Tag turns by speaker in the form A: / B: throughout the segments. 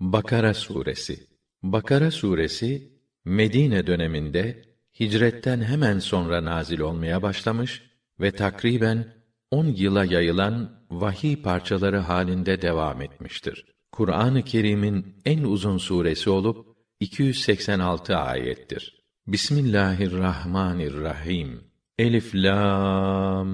A: Bakara suresi. Bakara suresi Medine döneminde hicretten hemen sonra nazil olmaya başlamış ve takriben 10 yıla yayılan vahiy parçaları halinde devam etmiştir. Kur'an-ı Kerim'in en uzun suresi olup 286 ayettir. Bismillahirrahmanirrahim. Elif lam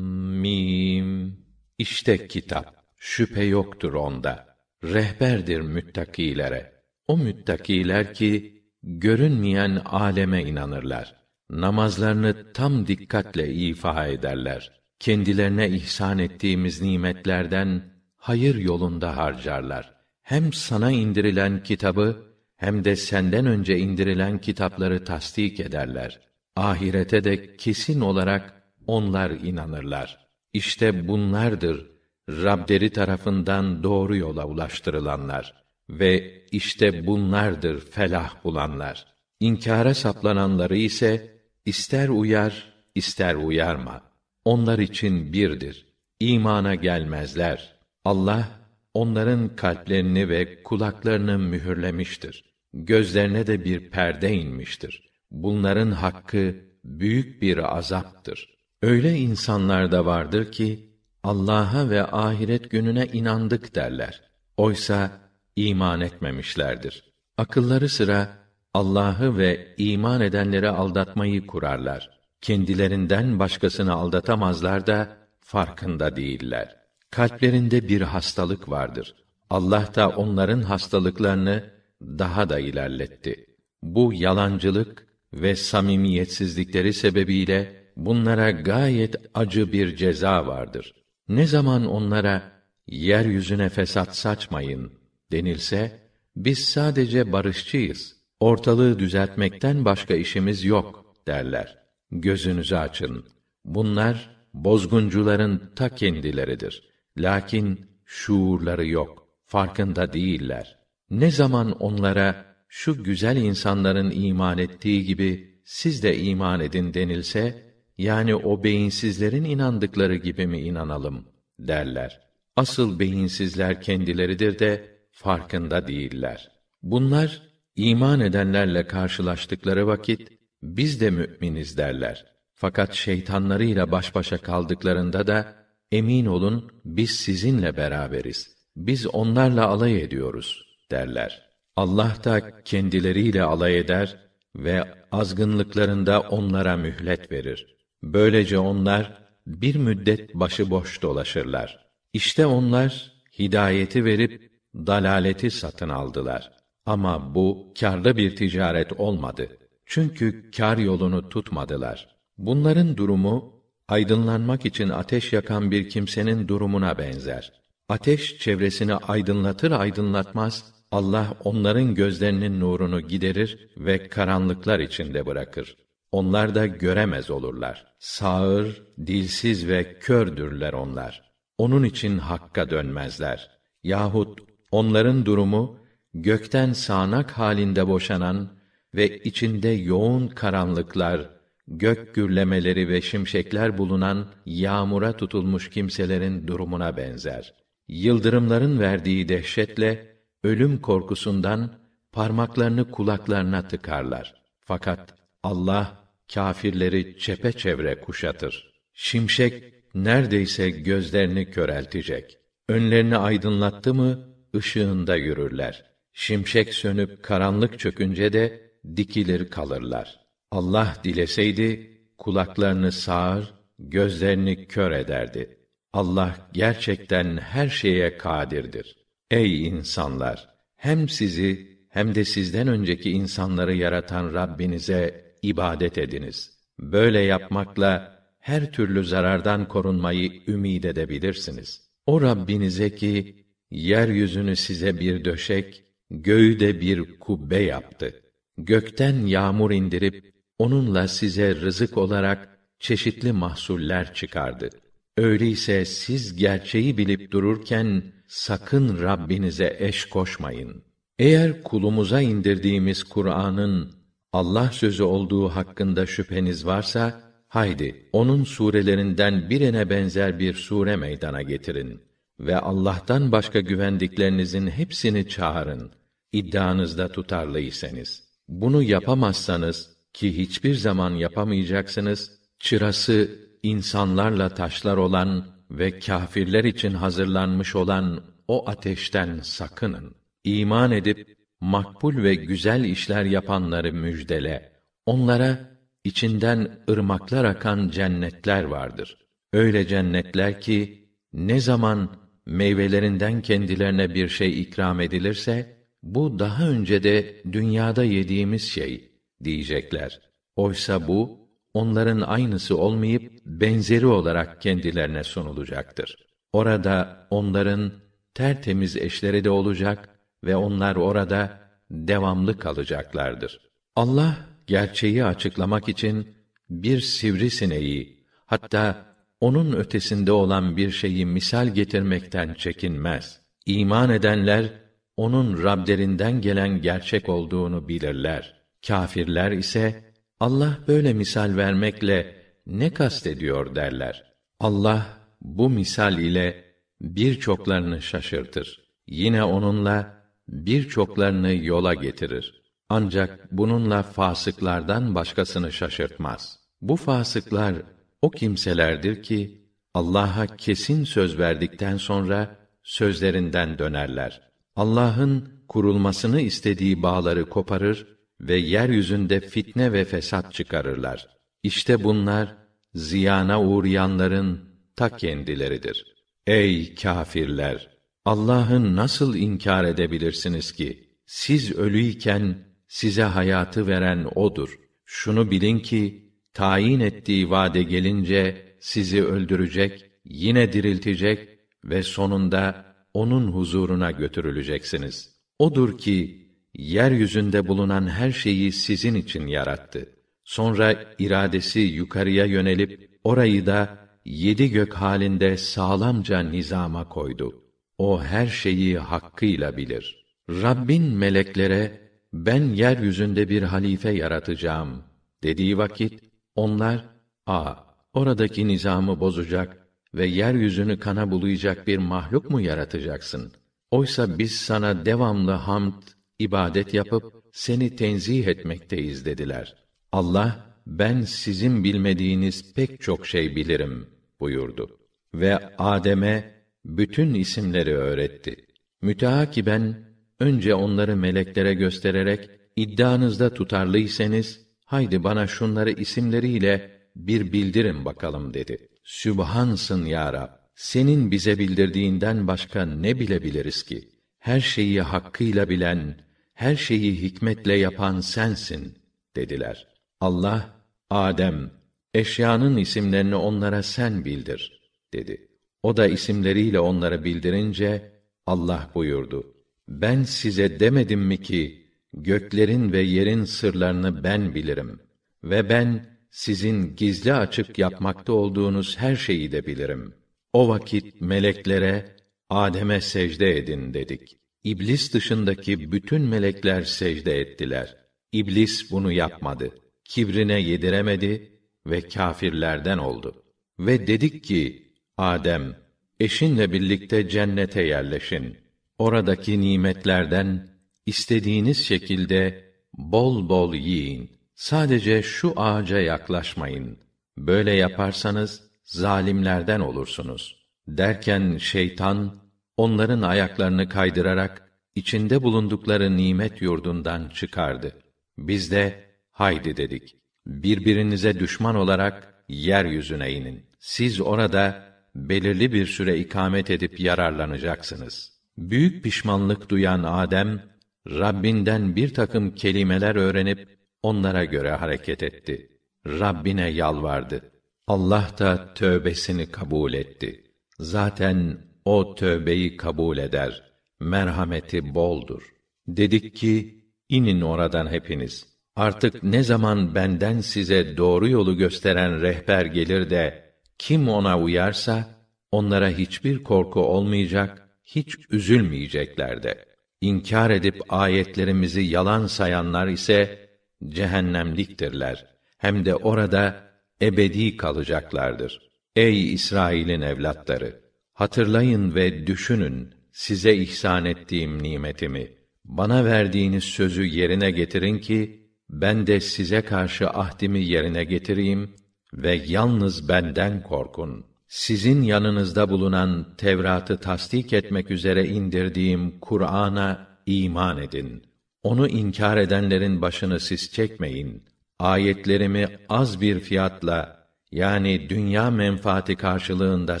A: mim. İşte kitap. Şüphe yoktur onda. Rehberdir müttakilere. O müttakiler ki görünmeyen aleme inanırlar. Namazlarını tam dikkatle ifa ederler. Kendilerine ihsan ettiğimiz nimetlerden hayır yolunda harcarlar. Hem sana indirilen kitabı hem de senden önce indirilen kitapları tasdik ederler. Ahirete de kesin olarak onlar inanırlar. İşte bunlardır Rableri tarafından doğru yola ulaştırılanlar ve işte bunlardır felah bulanlar. İnkara saplananları ise ister uyar, ister uyarma. Onlar için birdir. İmana gelmezler. Allah onların kalplerini ve kulaklarını mühürlemiştir. Gözlerine de bir perde inmiştir. Bunların hakkı büyük bir azaptır. Öyle insanlar da vardır ki Allah'a ve ahiret gününe inandık derler. Oysa iman etmemişlerdir. Akılları sıra Allah'ı ve iman edenleri aldatmayı kurarlar. Kendilerinden başkasını aldatamazlar da farkında değiller. Kalplerinde bir hastalık vardır. Allah da onların hastalıklarını daha da ilerletti. Bu yalancılık ve samimiyetsizlikleri sebebiyle bunlara gayet acı bir ceza vardır. Ne zaman onlara yeryüzüne fesat saçmayın denilse biz sadece barışçıyız. Ortalığı düzeltmekten başka işimiz yok derler. Gözünüzü açın. Bunlar bozguncuların ta kendileridir. Lakin şuurları yok, farkında değiller. Ne zaman onlara şu güzel insanların iman ettiği gibi siz de iman edin denilse, yani o beyinsizlerin inandıkları gibi mi inanalım derler. Asıl beyinsizler kendileridir de farkında değiller. Bunlar iman edenlerle karşılaştıkları vakit biz de müminiz derler. Fakat şeytanlarıyla baş başa kaldıklarında da emin olun biz sizinle beraberiz. Biz onlarla alay ediyoruz derler. Allah da kendileriyle alay eder ve azgınlıklarında onlara mühlet verir. Böylece onlar bir müddet başıboş dolaşırlar. İşte onlar hidayeti verip dalaleti satın aldılar. Ama bu kârda bir ticaret olmadı. Çünkü kâr yolunu tutmadılar. Bunların durumu aydınlanmak için ateş yakan bir kimsenin durumuna benzer. Ateş çevresini aydınlatır aydınlatmaz Allah onların gözlerinin nurunu giderir ve karanlıklar içinde bırakır. Onlar da göremez olurlar. Sağır, dilsiz ve kördürler onlar. Onun için hakka dönmezler. Yahut onların durumu gökten sağanak halinde boşanan ve içinde yoğun karanlıklar, gök gürlemeleri ve şimşekler bulunan yağmura tutulmuş kimselerin durumuna benzer. Yıldırımların verdiği dehşetle ölüm korkusundan parmaklarını kulaklarına tıkarlar. Fakat Allah kâfirleri çepeçevre kuşatır. Şimşek neredeyse gözlerini köreltecek. Önlerini aydınlattı mı ışığında yürürler. Şimşek sönüp karanlık çökünce de dikilir kalırlar. Allah dileseydi kulaklarını sağır, gözlerini kör ederdi. Allah gerçekten her şeye kadirdir. Ey insanlar, hem sizi hem de sizden önceki insanları yaratan Rabbinize ibadet ediniz. Böyle yapmakla her türlü zarardan korunmayı ümid edebilirsiniz. O Rabbinize ki yeryüzünü size bir döşek, göğü de bir kubbe yaptı. Gökten yağmur indirip onunla size rızık olarak çeşitli mahsuller çıkardı. Öyleyse siz gerçeği bilip dururken sakın Rabbinize eş koşmayın. Eğer kulumuza indirdiğimiz Kur'an'ın Allah sözü olduğu hakkında şüpheniz varsa, haydi onun surelerinden birine benzer bir sure meydana getirin ve Allah'tan başka güvendiklerinizin hepsini çağırın. iddianızda tutarlıysanız. Bunu yapamazsanız ki hiçbir zaman yapamayacaksınız, çırası insanlarla taşlar olan ve kâfirler için hazırlanmış olan o ateşten sakının. İman edip makbul ve güzel işler yapanları müjdele. Onlara içinden ırmaklar akan cennetler vardır. Öyle cennetler ki ne zaman meyvelerinden kendilerine bir şey ikram edilirse bu daha önce de dünyada yediğimiz şey diyecekler. Oysa bu onların aynısı olmayıp benzeri olarak kendilerine sunulacaktır. Orada onların tertemiz eşleri de olacak ve onlar orada devamlı kalacaklardır. Allah gerçeği açıklamak için bir sivrisineği hatta onun ötesinde olan bir şeyi misal getirmekten çekinmez. İman edenler onun Rablerinden gelen gerçek olduğunu bilirler. Kâfirler ise Allah böyle misal vermekle ne kastediyor derler. Allah bu misal ile birçoklarını şaşırtır. Yine onunla birçoklarını yola getirir. Ancak bununla fasıklardan başkasını şaşırtmaz. Bu fasıklar o kimselerdir ki Allah'a kesin söz verdikten sonra sözlerinden dönerler. Allah'ın kurulmasını istediği bağları koparır ve yeryüzünde fitne ve fesat çıkarırlar. İşte bunlar ziyana uğrayanların ta kendileridir. Ey kâfirler! Allah'ı nasıl inkar edebilirsiniz ki? Siz ölüyken size hayatı veren odur. Şunu bilin ki tayin ettiği vade gelince sizi öldürecek, yine diriltecek ve sonunda onun huzuruna götürüleceksiniz. Odur ki yeryüzünde bulunan her şeyi sizin için yarattı. Sonra iradesi yukarıya yönelip orayı da yedi gök halinde sağlamca nizama koydu. O her şeyi hakkıyla bilir. Rabbin meleklere ben yeryüzünde bir halife yaratacağım dediği vakit onlar a oradaki nizamı bozacak ve yeryüzünü kana bulayacak bir mahluk mu yaratacaksın? Oysa biz sana devamlı hamd, ibadet yapıp seni tenzih etmekteyiz dediler. Allah ben sizin bilmediğiniz pek çok şey bilirim buyurdu ve Adem'e bütün isimleri öğretti. Müteakiben önce onları meleklere göstererek iddianızda tutarlıysanız haydi bana şunları isimleriyle bir bildirin bakalım dedi. Sübhansın ya Rab. Senin bize bildirdiğinden başka ne bilebiliriz ki? Her şeyi hakkıyla bilen, her şeyi hikmetle yapan sensin dediler. Allah Adem eşyanın isimlerini onlara sen bildir dedi. O da isimleriyle onlara bildirince Allah buyurdu: Ben size demedim mi ki göklerin ve yerin sırlarını ben bilirim ve ben sizin gizli açık yapmakta olduğunuz her şeyi de bilirim. O vakit meleklere Adem'e secde edin dedik. İblis dışındaki bütün melekler secde ettiler. İblis bunu yapmadı. Kibrine yediremedi ve kâfirlerden oldu. Ve dedik ki, Adem, eşinle birlikte cennete yerleşin. Oradaki nimetlerden istediğiniz şekilde bol bol yiyin. Sadece şu ağaca yaklaşmayın. Böyle yaparsanız zalimlerden olursunuz. Derken şeytan onların ayaklarını kaydırarak içinde bulundukları nimet yurdundan çıkardı. Biz de haydi dedik. Birbirinize düşman olarak yeryüzüne inin. Siz orada belirli bir süre ikamet edip yararlanacaksınız. Büyük pişmanlık duyan Adem Rabbinden bir takım kelimeler öğrenip onlara göre hareket etti. Rabbine yalvardı. Allah da tövbesini kabul etti. Zaten o tövbeyi kabul eder. Merhameti boldur. Dedik ki, inin oradan hepiniz. Artık ne zaman benden size doğru yolu gösteren rehber gelir de, kim ona uyarsa, onlara hiçbir korku olmayacak, hiç üzülmeyecekler de. İnkar edip ayetlerimizi yalan sayanlar ise, cehennemliktirler. Hem de orada ebedi kalacaklardır. Ey İsrail'in evlatları! Hatırlayın ve düşünün size ihsan ettiğim nimetimi. bana verdiğiniz sözü yerine getirin ki ben de size karşı ahdimi yerine getireyim ve yalnız benden korkun. Sizin yanınızda bulunan Tevrat'ı tasdik etmek üzere indirdiğim Kur'an'a iman edin. Onu inkar edenlerin başını siz çekmeyin. Ayetlerimi az bir fiyatla yani dünya menfaati karşılığında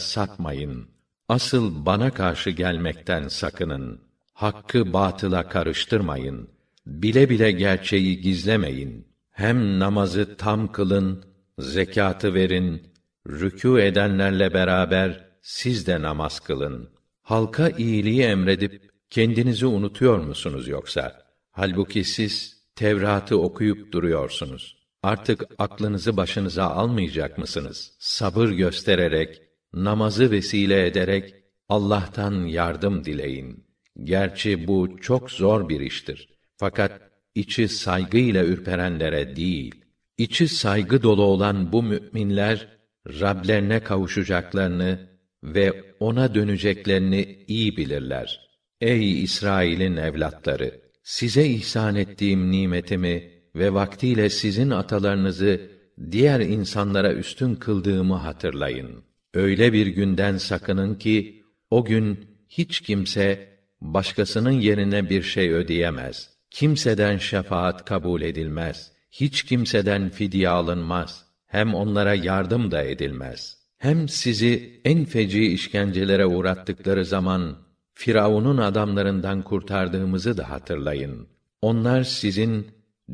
A: satmayın. Asıl bana karşı gelmekten sakının. Hakkı batıla karıştırmayın. Bile bile gerçeği gizlemeyin. Hem namazı tam kılın, zekatı verin, rükû edenlerle beraber siz de namaz kılın. Halka iyiliği emredip kendinizi unutuyor musunuz yoksa? Halbuki siz Tevrat'ı okuyup duruyorsunuz. Artık aklınızı başınıza almayacak mısınız? Sabır göstererek, namazı vesile ederek Allah'tan yardım dileyin. Gerçi bu çok zor bir iştir. Fakat içi saygıyla ürperenlere değil, içi saygı dolu olan bu müminler Rablerine kavuşacaklarını ve ona döneceklerini iyi bilirler. Ey İsrail'in evlatları, size ihsan ettiğim nimetimi ve vaktiyle sizin atalarınızı diğer insanlara üstün kıldığımı hatırlayın. Öyle bir günden sakının ki o gün hiç kimse başkasının yerine bir şey ödeyemez. Kimseden şefaat kabul edilmez. Hiç kimseden fidye alınmaz. Hem onlara yardım da edilmez. Hem sizi en feci işkencelere uğrattıkları zaman Firavun'un adamlarından kurtardığımızı da hatırlayın. Onlar sizin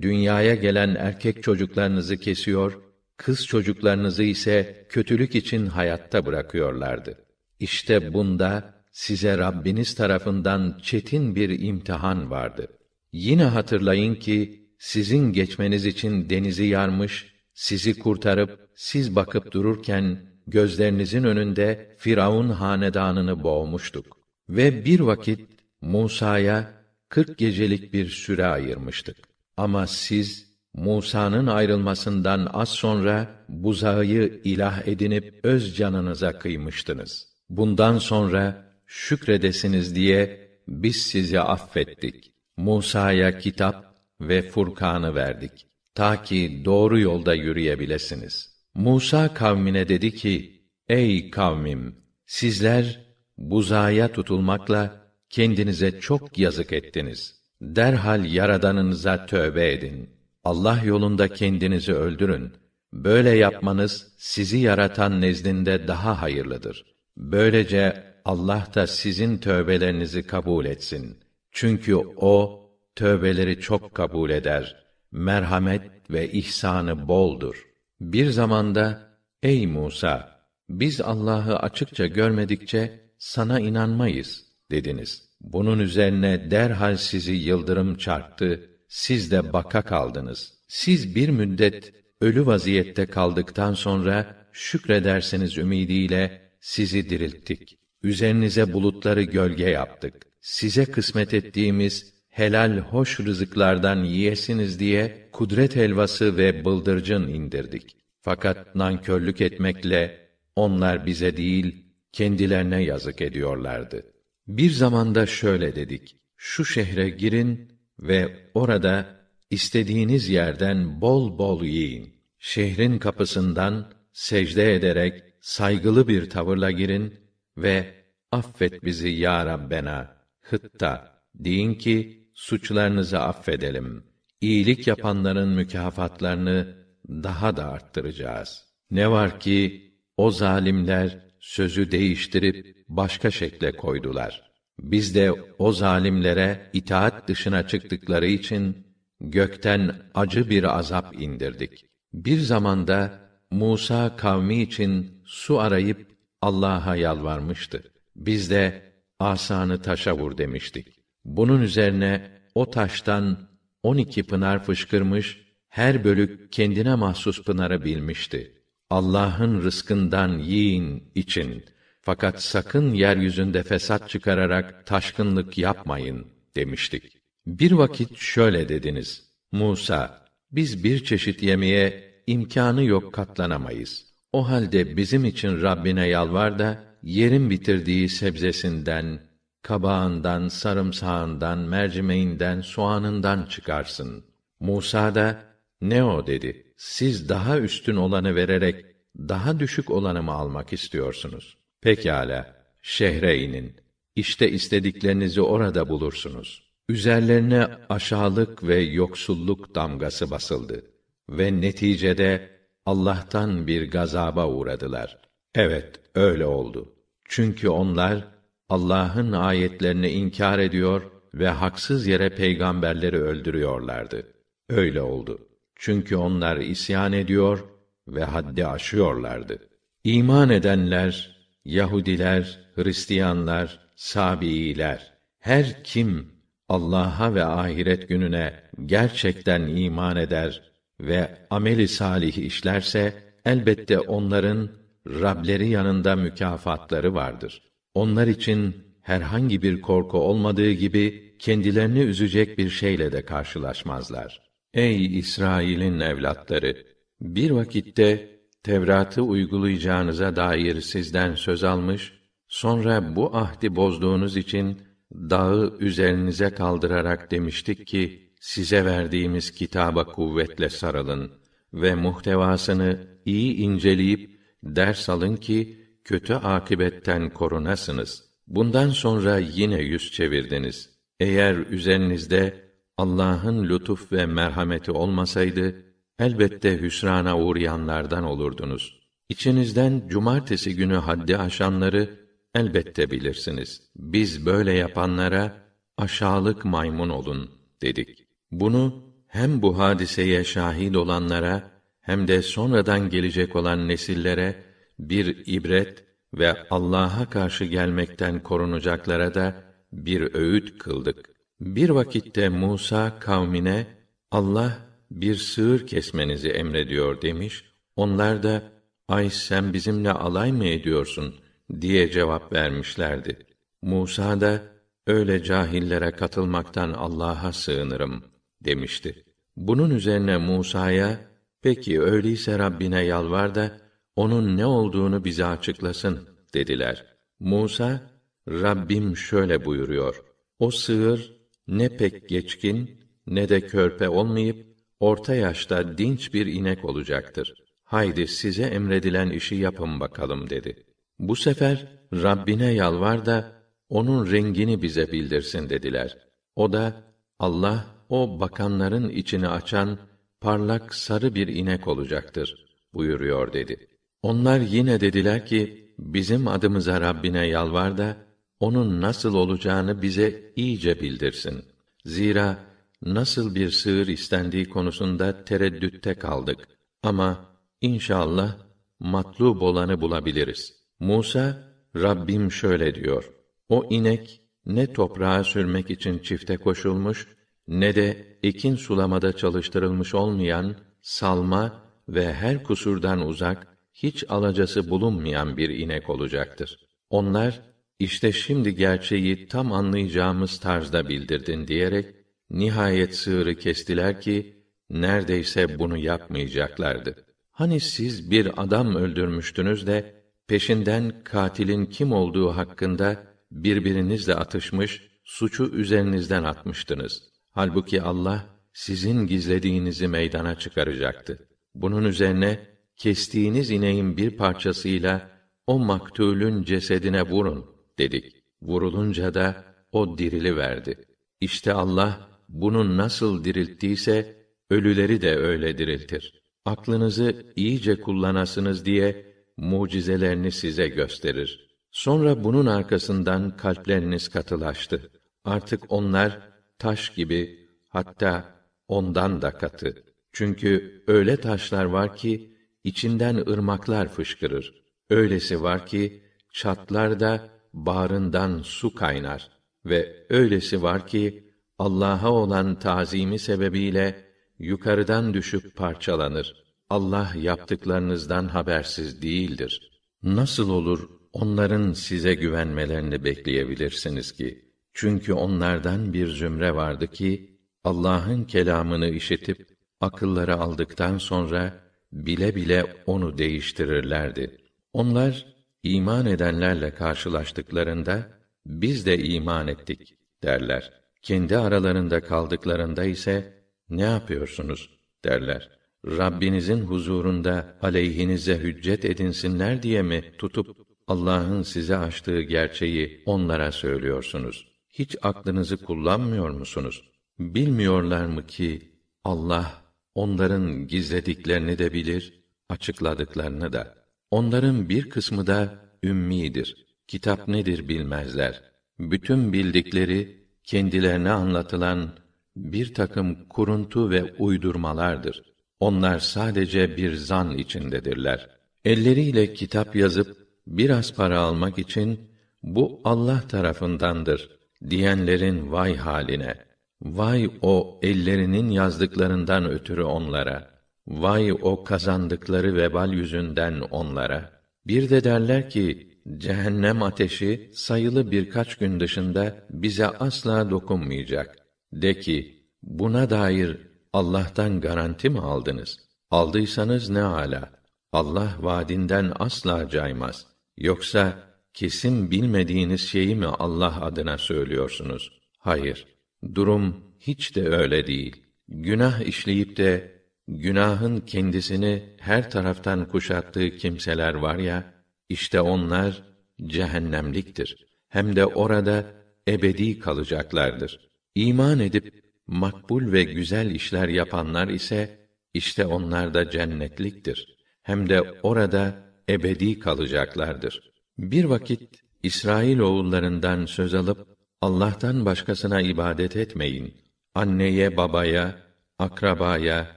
A: dünyaya gelen erkek çocuklarınızı kesiyor, kız çocuklarınızı ise kötülük için hayatta bırakıyorlardı. İşte bunda size Rabbiniz tarafından çetin bir imtihan vardı. Yine hatırlayın ki sizin geçmeniz için denizi yarmış, sizi kurtarıp siz bakıp dururken gözlerinizin önünde Firavun hanedanını boğmuştuk. Ve bir vakit Musa'ya kırk gecelik bir süre ayırmıştık. Ama siz Musa'nın ayrılmasından az sonra buzağı ilah edinip öz canınıza kıymıştınız. Bundan sonra şükredesiniz diye biz sizi affettik. Musa'ya kitap ve Furkan'ı verdik. Ta ki doğru yolda yürüyebilesiniz. Musa kavmine dedi ki, Ey kavmim! Sizler buzaya tutulmakla kendinize çok yazık ettiniz. Derhal yaradanınıza tövbe edin. Allah yolunda kendinizi öldürün. Böyle yapmanız sizi yaratan nezdinde daha hayırlıdır. Böylece Allah da sizin tövbelerinizi kabul etsin. Çünkü o tövbeleri çok kabul eder. Merhamet ve ihsanı boldur. Bir zamanda ey Musa biz Allah'ı açıkça görmedikçe sana inanmayız dediniz. Bunun üzerine derhal sizi yıldırım çarptı, siz de baka kaldınız. Siz bir müddet ölü vaziyette kaldıktan sonra şükrederseniz ümidiyle sizi dirilttik. Üzerinize bulutları gölge yaptık. Size kısmet ettiğimiz helal hoş rızıklardan yiyesiniz diye kudret helvası ve bıldırcın indirdik. Fakat nankörlük etmekle onlar bize değil kendilerine yazık ediyorlardı. Bir zamanda şöyle dedik: Şu şehre girin ve orada istediğiniz yerden bol bol yiyin. Şehrin kapısından secde ederek saygılı bir tavırla girin ve affet bizi ya Rabbena hıtta deyin ki suçlarınızı affedelim. İyilik yapanların mükafatlarını daha da arttıracağız. Ne var ki o zalimler sözü değiştirip başka şekle koydular. Biz de o zalimlere itaat dışına çıktıkları için gökten acı bir azap indirdik. Bir zamanda Musa kavmi için su arayıp Allah'a yalvarmıştı. Biz de asanı taşa vur demiştik. Bunun üzerine o taştan on iki pınar fışkırmış, her bölük kendine mahsus pınarı bilmişti. Allah'ın rızkından yiyin, için. Fakat sakın yeryüzünde fesat çıkararak taşkınlık yapmayın demiştik. Bir vakit şöyle dediniz: Musa, biz bir çeşit yemeğe imkanı yok katlanamayız. O halde bizim için Rabbine yalvar da yerin bitirdiği sebzesinden, kabağından, sarımsağından, mercimeğinden, soğanından çıkarsın. Musa da, ne o dedi. Siz daha üstün olanı vererek, daha düşük olanı mı almak istiyorsunuz? Pekâlâ, şehre inin. İşte istediklerinizi orada bulursunuz. Üzerlerine aşağılık ve yoksulluk damgası basıldı ve neticede Allah'tan bir gazaba uğradılar. Evet, öyle oldu. Çünkü onlar Allah'ın ayetlerini inkar ediyor ve haksız yere peygamberleri öldürüyorlardı. Öyle oldu. Çünkü onlar isyan ediyor ve haddi aşıyorlardı. İman edenler, Yahudiler, Hristiyanlar, Sabiiler, her kim Allah'a ve ahiret gününe gerçekten iman eder ve ameli salih işlerse elbette onların Rableri yanında mükafatları vardır. Onlar için herhangi bir korku olmadığı gibi kendilerini üzecek bir şeyle de karşılaşmazlar. Ey İsrail'in evlatları! Bir vakitte Tevrat'ı uygulayacağınıza dair sizden söz almış, sonra bu ahdi bozduğunuz için dağı üzerinize kaldırarak demiştik ki, size verdiğimiz kitaba kuvvetle sarılın ve muhtevasını iyi inceleyip ders alın ki kötü akibetten korunasınız. Bundan sonra yine yüz çevirdiniz. Eğer üzerinizde Allah'ın lütuf ve merhameti olmasaydı elbette hüsrana uğrayanlardan olurdunuz. İçinizden cumartesi günü haddi aşanları elbette bilirsiniz. Biz böyle yapanlara aşağılık maymun olun dedik. Bunu hem bu hadiseye şahit olanlara hem de sonradan gelecek olan nesillere bir ibret ve Allah'a karşı gelmekten korunacaklara da bir öğüt kıldık. Bir vakitte Musa kavmine Allah bir sığır kesmenizi emrediyor demiş. Onlar da ay sen bizimle alay mı ediyorsun diye cevap vermişlerdi. Musa da öyle cahillere katılmaktan Allah'a sığınırım demişti. Bunun üzerine Musa'ya peki öyleyse Rabbine yalvar da onun ne olduğunu bize açıklasın dediler. Musa Rabbim şöyle buyuruyor. O sığır ne pek geçkin ne de körpe olmayıp orta yaşta dinç bir inek olacaktır. Haydi size emredilen işi yapın bakalım dedi. Bu sefer Rabbine yalvar da onun rengini bize bildirsin dediler. O da Allah o bakanların içini açan parlak sarı bir inek olacaktır buyuruyor dedi. Onlar yine dediler ki bizim adımıza Rabbine yalvar da onun nasıl olacağını bize iyice bildirsin. Zira nasıl bir sığır istendiği konusunda tereddütte kaldık. Ama inşallah matlub olanı bulabiliriz. Musa, Rabbim şöyle diyor. O inek ne toprağa sürmek için çifte koşulmuş ne de ekin sulamada çalıştırılmış olmayan salma ve her kusurdan uzak hiç alacası bulunmayan bir inek olacaktır. Onlar işte şimdi gerçeği tam anlayacağımız tarzda bildirdin diyerek nihayet sığırı kestiler ki neredeyse bunu yapmayacaklardı. Hani siz bir adam öldürmüştünüz de peşinden katilin kim olduğu hakkında birbirinizle atışmış, suçu üzerinizden atmıştınız. Halbuki Allah sizin gizlediğinizi meydana çıkaracaktı. Bunun üzerine kestiğiniz ineğin bir parçasıyla o maktulün cesedine vurun dedik. Vurulunca da o dirili verdi. İşte Allah bunu nasıl dirilttiyse ölüleri de öyle diriltir. Aklınızı iyice kullanasınız diye mucizelerini size gösterir. Sonra bunun arkasından kalpleriniz katılaştı. Artık onlar taş gibi hatta ondan da katı. Çünkü öyle taşlar var ki içinden ırmaklar fışkırır. Öylesi var ki çatlar da bağrından su kaynar ve öylesi var ki Allah'a olan tazimi sebebiyle yukarıdan düşüp parçalanır. Allah yaptıklarınızdan habersiz değildir. Nasıl olur onların size güvenmelerini bekleyebilirsiniz ki? Çünkü onlardan bir zümre vardı ki Allah'ın kelamını işitip akılları aldıktan sonra bile bile onu değiştirirlerdi. Onlar iman edenlerle karşılaştıklarında biz de iman ettik derler. Kendi aralarında kaldıklarında ise ne yapıyorsunuz derler. Rabbinizin huzurunda aleyhinize hüccet edinsinler diye mi tutup Allah'ın size açtığı gerçeği onlara söylüyorsunuz? Hiç aklınızı kullanmıyor musunuz? Bilmiyorlar mı ki Allah onların gizlediklerini de bilir, açıkladıklarını da. Onların bir kısmı da ümmidir. Kitap nedir bilmezler. Bütün bildikleri kendilerine anlatılan bir takım kuruntu ve uydurmalardır. Onlar sadece bir zan içindedirler. Elleriyle kitap yazıp biraz para almak için bu Allah tarafındandır diyenlerin vay haline. Vay o ellerinin yazdıklarından ötürü onlara. Vay o kazandıkları vebal yüzünden onlara. Bir de derler ki cehennem ateşi sayılı birkaç gün dışında bize asla dokunmayacak. De ki buna dair Allah'tan garanti mi aldınız? Aldıysanız ne ala. Allah vaadinden asla caymaz. Yoksa kesin bilmediğiniz şeyi mi Allah adına söylüyorsunuz? Hayır. Durum hiç de öyle değil. Günah işleyip de günahın kendisini her taraftan kuşattığı kimseler var ya, işte onlar cehennemliktir. Hem de orada ebedi kalacaklardır. İman edip makbul ve güzel işler yapanlar ise işte onlar da cennetliktir. Hem de orada ebedi kalacaklardır. Bir vakit İsrail oğullarından söz alıp Allah'tan başkasına ibadet etmeyin. Anneye, babaya, akrabaya,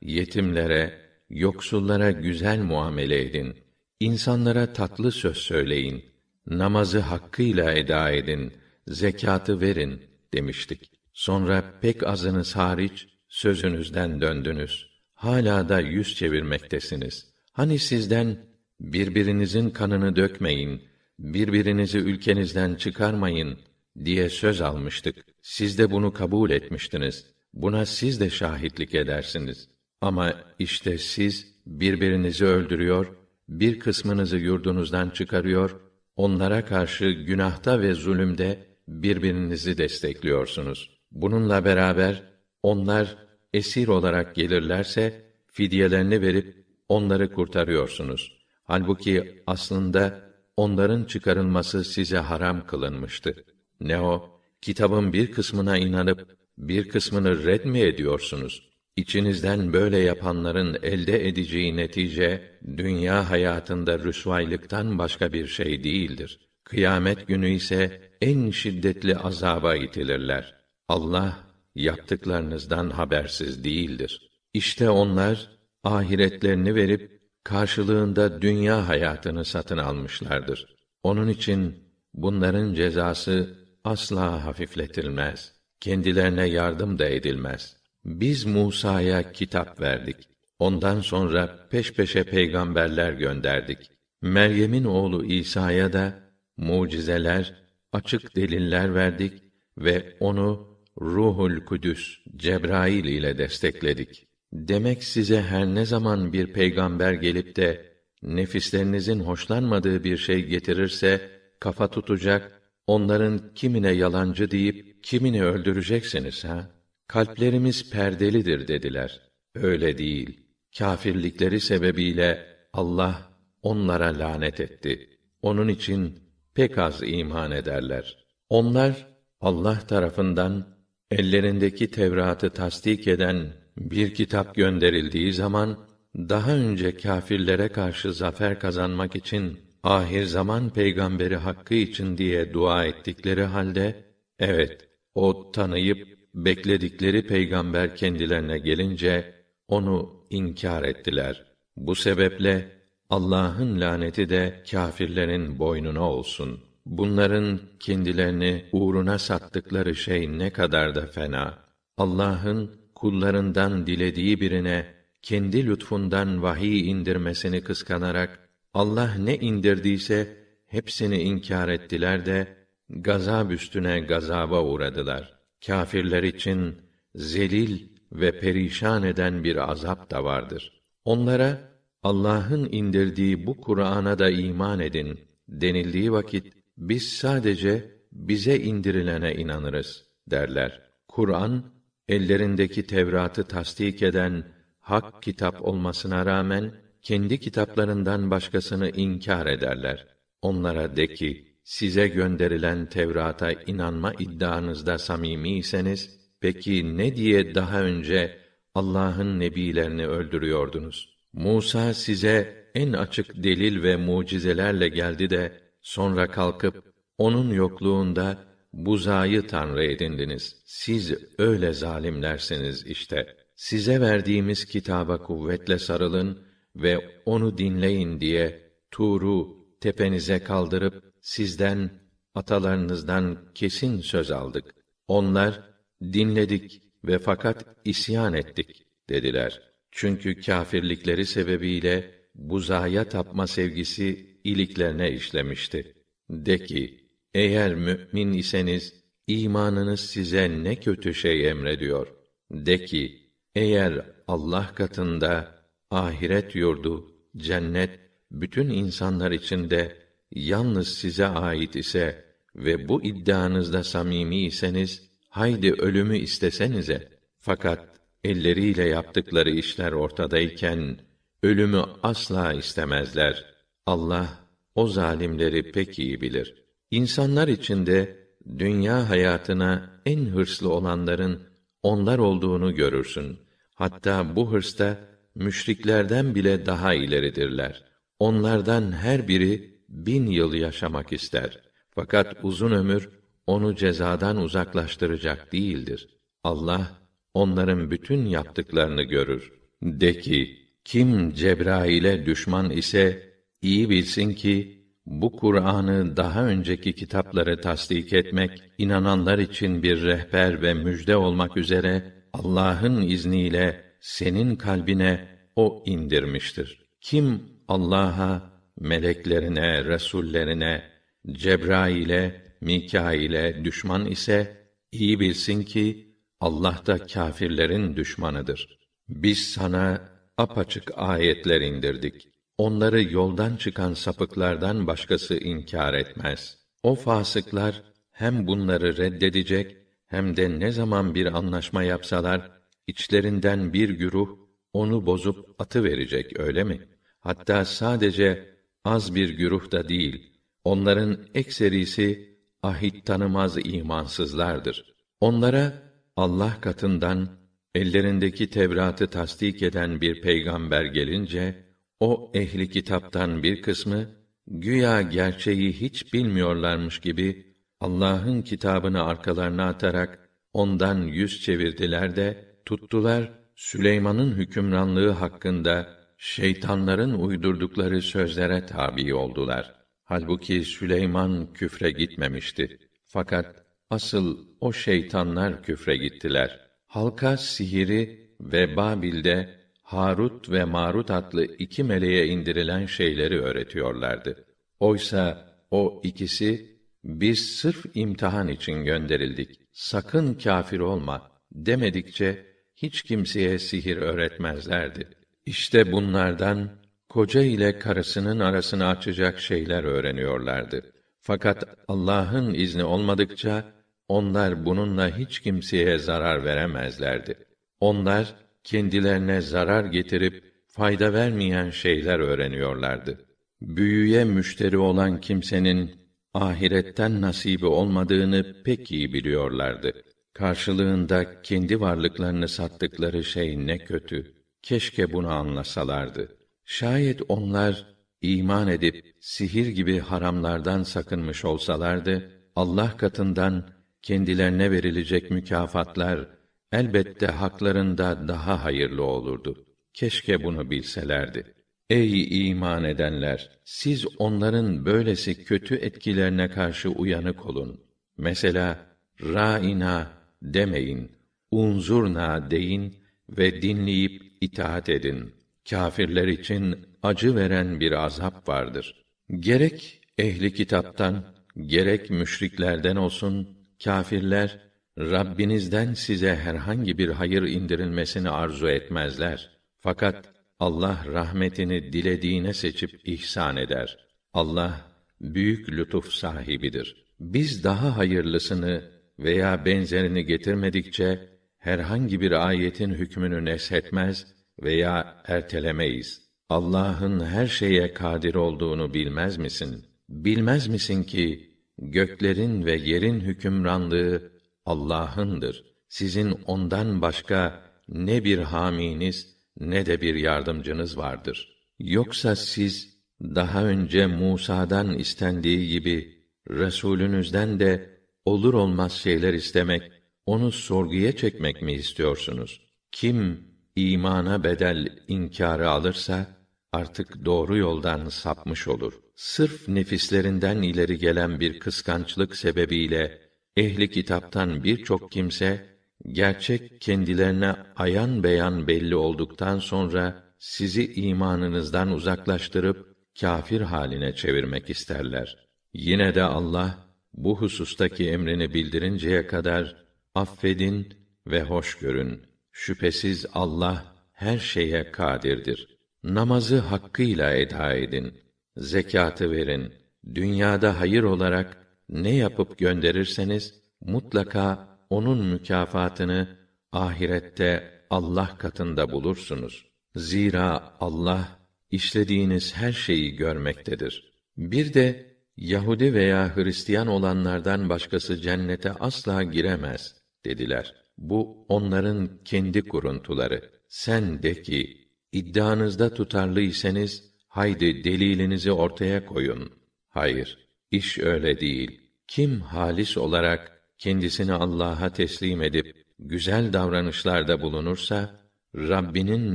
A: yetimlere, yoksullara güzel muamele edin. İnsanlara tatlı söz söyleyin. Namazı hakkıyla eda edin. Zekatı verin demiştik. Sonra pek azınız hariç sözünüzden döndünüz. Hala da yüz çevirmektesiniz. Hani sizden birbirinizin kanını dökmeyin, birbirinizi ülkenizden çıkarmayın diye söz almıştık. Siz de bunu kabul etmiştiniz. Buna siz de şahitlik edersiniz. Ama işte siz birbirinizi öldürüyor, bir kısmınızı yurdunuzdan çıkarıyor, onlara karşı günahta ve zulümde birbirinizi destekliyorsunuz. Bununla beraber onlar esir olarak gelirlerse fidyelerini verip onları kurtarıyorsunuz. Halbuki aslında onların çıkarılması size haram kılınmıştı. Ne o? Kitabın bir kısmına inanıp bir kısmını red mi ediyorsunuz? İçinizden böyle yapanların elde edeceği netice dünya hayatında rüsvaylıktan başka bir şey değildir. Kıyamet günü ise en şiddetli azaba itilirler. Allah yaptıklarınızdan habersiz değildir. İşte onlar ahiretlerini verip karşılığında dünya hayatını satın almışlardır. Onun için bunların cezası asla hafifletilmez. Kendilerine yardım da edilmez. Biz Musa'ya kitap verdik. Ondan sonra peş peşe peygamberler gönderdik. Meryem'in oğlu İsa'ya da mucizeler, açık deliller verdik ve onu Ruhul Kudüs Cebrail ile destekledik. Demek size her ne zaman bir peygamber gelip de nefislerinizin hoşlanmadığı bir şey getirirse kafa tutacak, onların kimine yalancı deyip kimini öldüreceksiniz ha? Kalplerimiz perdelidir dediler. Öyle değil. Kâfirlikleri sebebiyle Allah onlara lanet etti. Onun için pek az iman ederler. Onlar Allah tarafından ellerindeki Tevrat'ı tasdik eden bir kitap gönderildiği zaman daha önce kâfirlere karşı zafer kazanmak için ahir zaman peygamberi hakkı için diye dua ettikleri halde evet o tanıyıp bekledikleri peygamber kendilerine gelince onu inkar ettiler. Bu sebeple Allah'ın laneti de kâfirlerin boynuna olsun. Bunların kendilerini uğruna sattıkları şey ne kadar da fena. Allah'ın kullarından dilediği birine kendi lütfundan vahiy indirmesini kıskanarak Allah ne indirdiyse hepsini inkar ettiler de gazab üstüne gazaba uğradılar. Kâfirler için zelil ve perişan eden bir azap da vardır. Onlara Allah'ın indirdiği bu Kur'an'a da iman edin denildiği vakit biz sadece bize indirilene inanırız derler. Kur'an ellerindeki Tevrat'ı tasdik eden hak kitap olmasına rağmen kendi kitaplarından başkasını inkar ederler. Onlara de ki, size gönderilen Tevrat'a inanma iddianızda samimiyseniz, peki ne diye daha önce Allah'ın nebilerini öldürüyordunuz? Musa size en açık delil ve mucizelerle geldi de sonra kalkıp onun yokluğunda buzayı tanrı edindiniz. Siz öyle zalimlersiniz işte. Size verdiğimiz kitaba kuvvetle sarılın ve onu dinleyin diye Tur'u tepenize kaldırıp sizden atalarınızdan kesin söz aldık. Onlar dinledik ve fakat isyan ettik dediler. Çünkü kâfirlikleri sebebiyle buzaya tapma sevgisi iliklerine işlemişti. De ki, eğer mümin iseniz, imanınız size ne kötü şey emrediyor. De ki, eğer Allah katında ahiret yurdu, cennet, bütün insanlar içinde yalnız size ait ise ve bu iddianızda samimi iseniz, haydi ölümü istesenize. Fakat elleriyle yaptıkları işler ortadayken, ölümü asla istemezler. Allah, o zalimleri pek iyi bilir. İnsanlar içinde, dünya hayatına en hırslı olanların, onlar olduğunu görürsün. Hatta bu hırsta, müşriklerden bile daha ileridirler. Onlardan her biri, bin yıl yaşamak ister. Fakat uzun ömür, onu cezadan uzaklaştıracak değildir. Allah, onların bütün yaptıklarını görür. De ki, kim Cebrail'e düşman ise, iyi bilsin ki, bu Kur'an'ı daha önceki kitapları tasdik etmek, inananlar için bir rehber ve müjde olmak üzere, Allah'ın izniyle senin kalbine o indirmiştir. Kim Allah'a, meleklerine, resullerine, Cebrail'e, Mikail'e düşman ise iyi bilsin ki Allah da kâfirlerin düşmanıdır. Biz sana apaçık ayetler indirdik. Onları yoldan çıkan sapıklardan başkası inkar etmez. O fasıklar hem bunları reddedecek hem de ne zaman bir anlaşma yapsalar içlerinden bir güruh onu bozup atı verecek öyle mi? Hatta sadece az bir güruh da değil. Onların ekserisi ahit tanımaz imansızlardır. Onlara Allah katından ellerindeki Tevrat'ı tasdik eden bir peygamber gelince o ehli kitaptan bir kısmı güya gerçeği hiç bilmiyorlarmış gibi Allah'ın kitabını arkalarına atarak ondan yüz çevirdiler de tuttular Süleyman'ın hükümranlığı hakkında şeytanların uydurdukları sözlere tabi oldular. Halbuki Süleyman küfre gitmemişti. Fakat asıl o şeytanlar küfre gittiler. Halka sihiri ve Babil'de Harut ve Marut adlı iki meleğe indirilen şeyleri öğretiyorlardı. Oysa o ikisi biz sırf imtihan için gönderildik. Sakın kâfir olma demedikçe hiç kimseye sihir öğretmezlerdi. İşte bunlardan koca ile karısının arasını açacak şeyler öğreniyorlardı. Fakat Allah'ın izni olmadıkça onlar bununla hiç kimseye zarar veremezlerdi. Onlar kendilerine zarar getirip fayda vermeyen şeyler öğreniyorlardı. Büyüye müşteri olan kimsenin ahiretten nasibi olmadığını pek iyi biliyorlardı. Karşılığında kendi varlıklarını sattıkları şey ne kötü. Keşke bunu anlasalardı. Şayet onlar iman edip sihir gibi haramlardan sakınmış olsalardı, Allah katından kendilerine verilecek mükafatlar elbette haklarında daha hayırlı olurdu. Keşke bunu bilselerdi. Ey iman edenler, siz onların böylesi kötü etkilerine karşı uyanık olun. Mesela râina demeyin, unzurna deyin ve dinleyip itaat edin. Kâfirler için acı veren bir azap vardır. Gerek ehli kitaptan, gerek müşriklerden olsun, kâfirler Rabbinizden size herhangi bir hayır indirilmesini arzu etmezler. Fakat Allah rahmetini dilediğine seçip ihsan eder. Allah büyük lütuf sahibidir. biz daha hayırlısını veya benzerini getirmedikçe herhangi bir ayetin hükmünü neshetmez veya ertelemeyiz. Allah'ın her şeye kadir olduğunu bilmez misin? Bilmez misin ki göklerin ve yerin hükümranlığı Allah'ındır. Sizin ondan başka ne bir haminiz ne de bir yardımcınız vardır. Yoksa siz daha önce Musa'dan istendiği gibi Resulünüzden de olur olmaz şeyler istemek, onu sorguya çekmek mi istiyorsunuz? Kim imana bedel inkârı alırsa artık doğru yoldan sapmış olur. Sırf nefislerinden ileri gelen bir kıskançlık sebebiyle ehli kitaptan birçok kimse gerçek kendilerine ayan beyan belli olduktan sonra sizi imanınızdan uzaklaştırıp kâfir haline çevirmek isterler. Yine de Allah bu husustaki emrini bildirinceye kadar affedin ve hoş görün. Şüphesiz Allah her şeye kadirdir. Namazı hakkıyla eda edin. Zekatı verin. Dünyada hayır olarak ne yapıp gönderirseniz mutlaka onun mükafatını ahirette Allah katında bulursunuz. Zira Allah işlediğiniz her şeyi görmektedir. Bir de Yahudi veya Hristiyan olanlardan başkası cennete asla giremez dediler. Bu onların kendi kuruntuları. Sen de ki iddianızda tutarlıysanız haydi delilinizi ortaya koyun. Hayır, iş öyle değil. Kim halis olarak kendisini Allah'a teslim edip güzel davranışlarda bulunursa Rabbinin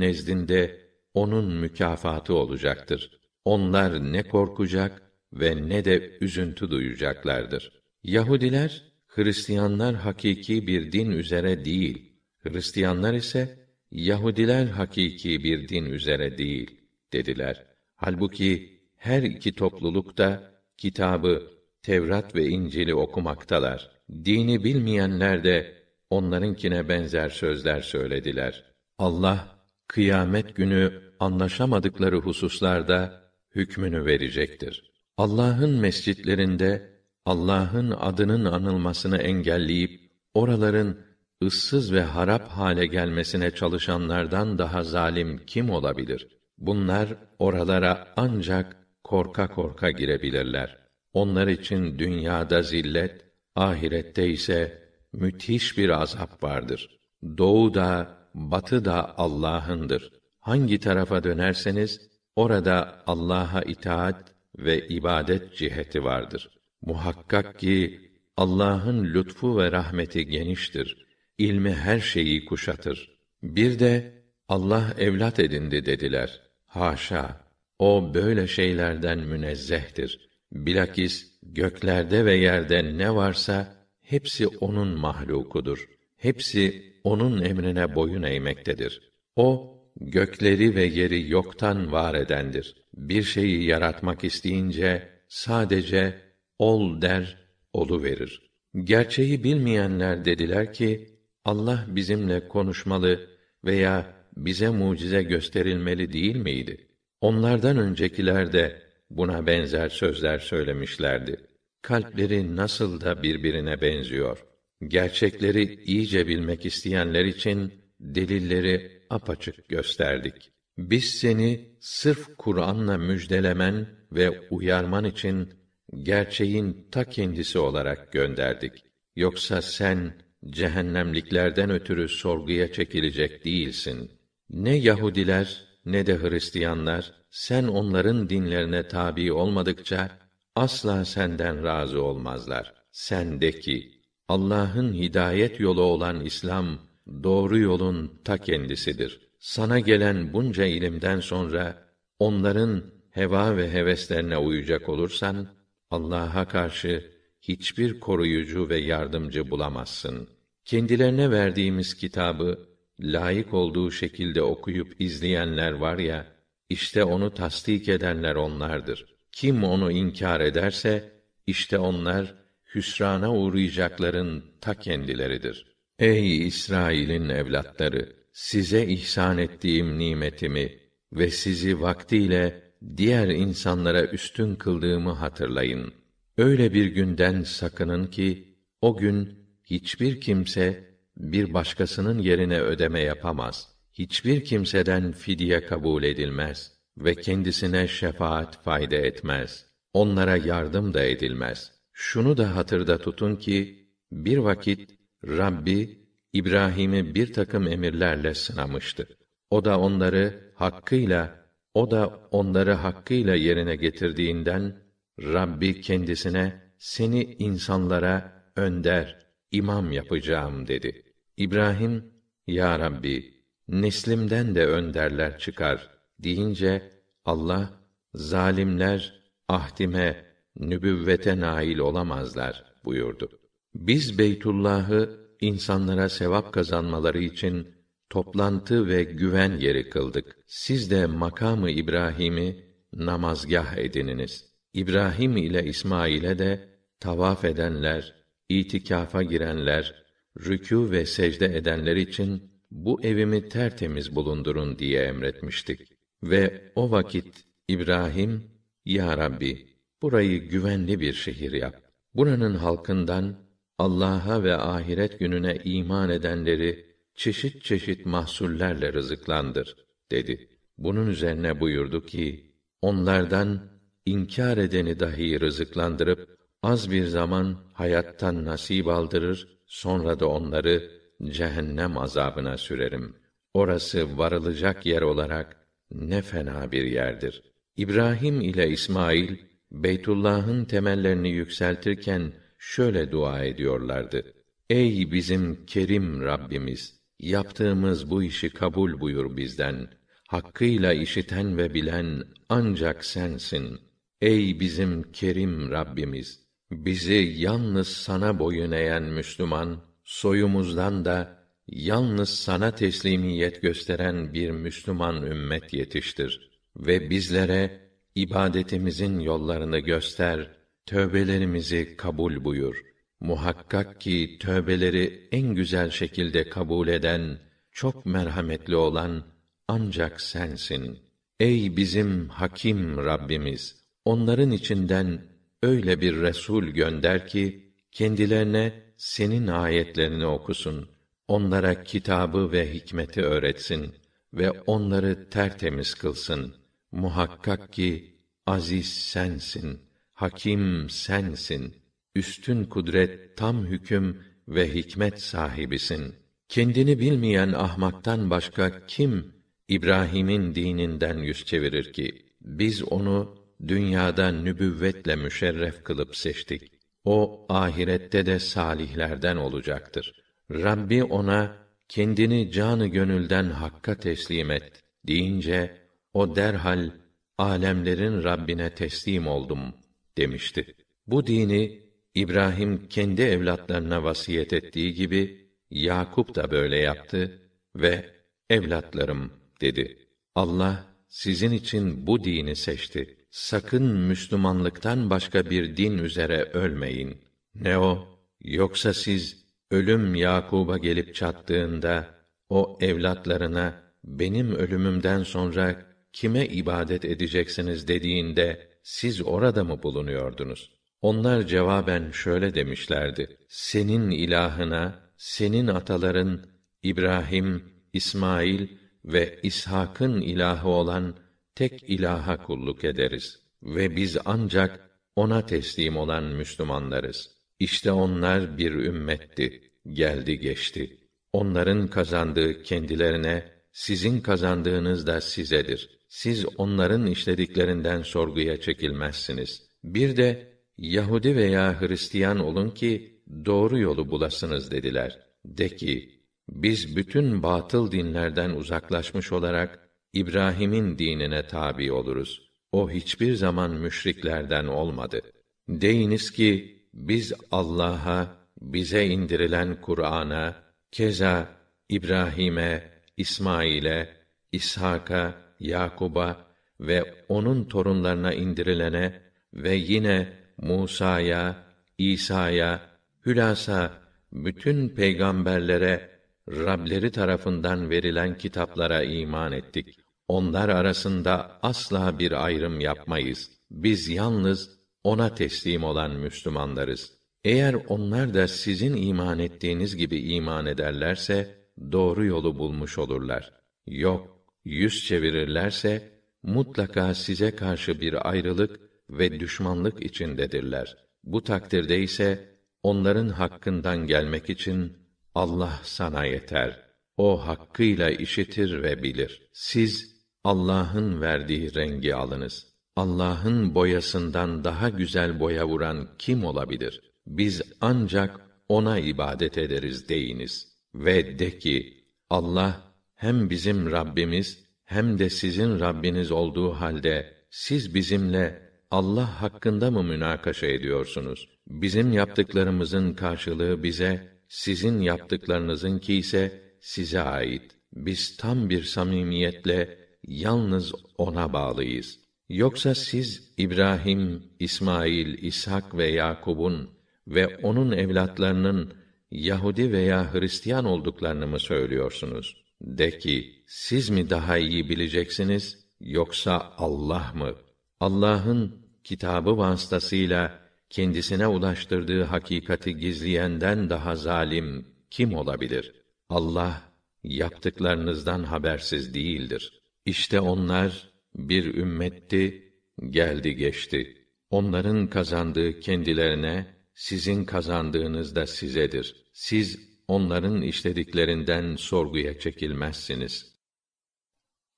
A: nezdinde onun mükafatı olacaktır. Onlar ne korkacak ve ne de üzüntü duyacaklardır. Yahudiler, Hristiyanlar hakiki bir din üzere değil, Hristiyanlar ise Yahudiler hakiki bir din üzere değil dediler. Halbuki her iki topluluk da kitabı Tevrat ve İncil'i okumaktalar. Dini bilmeyenler de onlarınkine benzer sözler söylediler. Allah kıyamet günü anlaşamadıkları hususlarda hükmünü verecektir. Allah'ın mescitlerinde Allah'ın adının anılmasını engelleyip oraların ıssız ve harap hale gelmesine çalışanlardan daha zalim kim olabilir? Bunlar oralara ancak korka korka girebilirler. Onlar için dünyada zillet, ahirette ise müthiş bir azap vardır. Doğu da, batı da Allah'ındır. Hangi tarafa dönerseniz orada Allah'a itaat ve ibadet ciheti vardır. Muhakkak ki Allah'ın lütfu ve rahmeti geniştir. İlmi her şeyi kuşatır. Bir de Allah evlat edindi dediler. Haşa! O böyle şeylerden münezzehtir. Bilakis göklerde ve yerde ne varsa hepsi onun mahlukudur. Hepsi onun emrine boyun eğmektedir. O gökleri ve yeri yoktan var edendir. Bir şeyi yaratmak isteyince sadece ol der, olu verir. Gerçeği bilmeyenler dediler ki Allah bizimle konuşmalı veya bize mucize gösterilmeli değil miydi? Onlardan öncekiler de buna benzer sözler söylemişlerdi. Kalpleri nasıl da birbirine benziyor. Gerçekleri iyice bilmek isteyenler için delilleri apaçık gösterdik. Biz seni sırf Kur'an'la müjdelemen ve uyarman için gerçeğin ta kendisi olarak gönderdik. Yoksa sen cehennemliklerden ötürü sorguya çekilecek değilsin. Ne Yahudiler ne de Hristiyanlar sen onların dinlerine tabi olmadıkça asla senden razı olmazlar. Sen de ki Allah'ın hidayet yolu olan İslam doğru yolun ta kendisidir. Sana gelen bunca ilimden sonra onların heva ve heveslerine uyacak olursan Allah'a karşı hiçbir koruyucu ve yardımcı bulamazsın. Kendilerine verdiğimiz kitabı layık olduğu şekilde okuyup izleyenler var ya, işte onu tasdik edenler onlardır. Kim onu inkar ederse, işte onlar hüsrana uğrayacakların ta kendileridir. Ey İsrail'in evlatları, size ihsan ettiğim nimetimi ve sizi vaktiyle diğer insanlara üstün kıldığımı hatırlayın. Öyle bir günden sakının ki o gün hiçbir kimse bir başkasının yerine ödeme yapamaz. Hiçbir kimseden fidye kabul edilmez ve kendisine şefaat fayda etmez. Onlara yardım da edilmez. Şunu da hatırda tutun ki bir vakit Rabbi İbrahim'i bir takım emirlerle sınamıştı. O da onları hakkıyla, o da onları hakkıyla yerine getirdiğinden Rabbi kendisine seni insanlara önder, imam yapacağım dedi. İbrahim, Ya Rabbi, neslimden de önderler çıkar deyince Allah zalimler ahdime, nübüvvete nail olamazlar buyurdu. Biz Beytullah'ı insanlara sevap kazanmaları için toplantı ve güven yeri kıldık. Siz de makamı İbrahim'i namazgah edininiz. İbrahim ile İsmail'e de tavaf edenler, itikafa girenler, rükû ve secde edenler için bu evimi tertemiz bulundurun diye emretmiştik. Ve o vakit İbrahim, Ya Rabbi, burayı güvenli bir şehir yap. Buranın halkından Allah'a ve ahiret gününe iman edenleri çeşit çeşit mahsullerle rızıklandır dedi. Bunun üzerine buyurdu ki onlardan inkar edeni dahi rızıklandırıp az bir zaman hayattan nasip aldırır sonra da onları cehennem azabına sürerim. Orası varılacak yer olarak ne fena bir yerdir. İbrahim ile İsmail Beytullah'ın temellerini yükseltirken şöyle dua ediyorlardı. Ey bizim kerim Rabbimiz! Yaptığımız bu işi kabul buyur bizden. Hakkıyla işiten ve bilen ancak sensin. Ey bizim kerim Rabbimiz! Bizi yalnız sana boyun eğen Müslüman, soyumuzdan da yalnız sana teslimiyet gösteren bir Müslüman ümmet yetiştir ve bizlere ibadetimizin yollarını göster tövbelerimizi kabul buyur. Muhakkak ki tövbeleri en güzel şekilde kabul eden, çok merhametli olan ancak sensin. Ey bizim hakim Rabbimiz, onların içinden öyle bir resul gönder ki kendilerine senin ayetlerini okusun. Onlara kitabı ve hikmeti öğretsin ve onları tertemiz kılsın. Muhakkak ki aziz sensin.'' Hakim sensin. Üstün kudret, tam hüküm ve hikmet sahibisin. Kendini bilmeyen ahmaktan başka kim İbrahim'in dininden yüz çevirir ki? Biz onu dünyada nübüvvetle müşerref kılıp seçtik. O ahirette de salihlerden olacaktır. Rabbi ona kendini canı gönülden hakka teslim et deyince o derhal alemlerin Rabbine teslim oldum demişti. Bu dini İbrahim kendi evlatlarına vasiyet ettiği gibi Yakup da böyle yaptı ve evlatlarım dedi. Allah sizin için bu dini seçti. Sakın Müslümanlıktan başka bir din üzere ölmeyin. Ne o? Yoksa siz ölüm Yakub'a gelip çattığında o evlatlarına benim ölümümden sonra kime ibadet edeceksiniz dediğinde siz orada mı bulunuyordunuz? Onlar cevaben şöyle demişlerdi: Senin ilahına, senin ataların İbrahim, İsmail ve İshak'ın ilahı olan tek ilaha kulluk ederiz ve biz ancak ona teslim olan Müslümanlarız. İşte onlar bir ümmetti, geldi geçti. Onların kazandığı kendilerine, sizin kazandığınız da sizedir siz onların işlediklerinden sorguya çekilmezsiniz. Bir de Yahudi veya Hristiyan olun ki doğru yolu bulasınız dediler. De ki, biz bütün batıl dinlerden uzaklaşmış olarak İbrahim'in dinine tabi oluruz. O hiçbir zaman müşriklerden olmadı. Deyiniz ki biz Allah'a, bize indirilen Kur'an'a, keza İbrahim'e, İsmail'e, İshak'a, Yakub'a ve onun torunlarına indirilene ve yine Musa'ya, İsa'ya, hülasa bütün peygamberlere Rableri tarafından verilen kitaplara iman ettik. Onlar arasında asla bir ayrım yapmayız. Biz yalnız ona teslim olan Müslümanlarız. Eğer onlar da sizin iman ettiğiniz gibi iman ederlerse doğru yolu bulmuş olurlar. Yok, yüz çevirirlerse mutlaka size karşı bir ayrılık ve düşmanlık içindedirler. Bu takdirde ise onların hakkından gelmek için Allah sana yeter. O hakkıyla işitir ve bilir. Siz Allah'ın verdiği rengi alınız. Allah'ın boyasından daha güzel boya vuran kim olabilir? Biz ancak ona ibadet ederiz deyiniz. Ve de ki, Allah hem bizim Rabbimiz hem de sizin Rabbiniz olduğu halde siz bizimle Allah hakkında mı münakaşa ediyorsunuz? Bizim yaptıklarımızın karşılığı bize, sizin yaptıklarınızınki ise size ait. Biz tam bir samimiyetle yalnız ona bağlıyız. Yoksa siz İbrahim, İsmail, İshak ve Yakub'un ve onun evlatlarının Yahudi veya Hristiyan olduklarını mı söylüyorsunuz? De ki, siz mi daha iyi bileceksiniz, yoksa Allah mı? Allah'ın kitabı vasıtasıyla kendisine ulaştırdığı hakikati gizleyenden daha zalim kim olabilir? Allah yaptıklarınızdan habersiz değildir. İşte onlar bir ümmetti, geldi geçti. Onların kazandığı kendilerine, sizin kazandığınız da sizedir. Siz onların işlediklerinden sorguya çekilmezsiniz.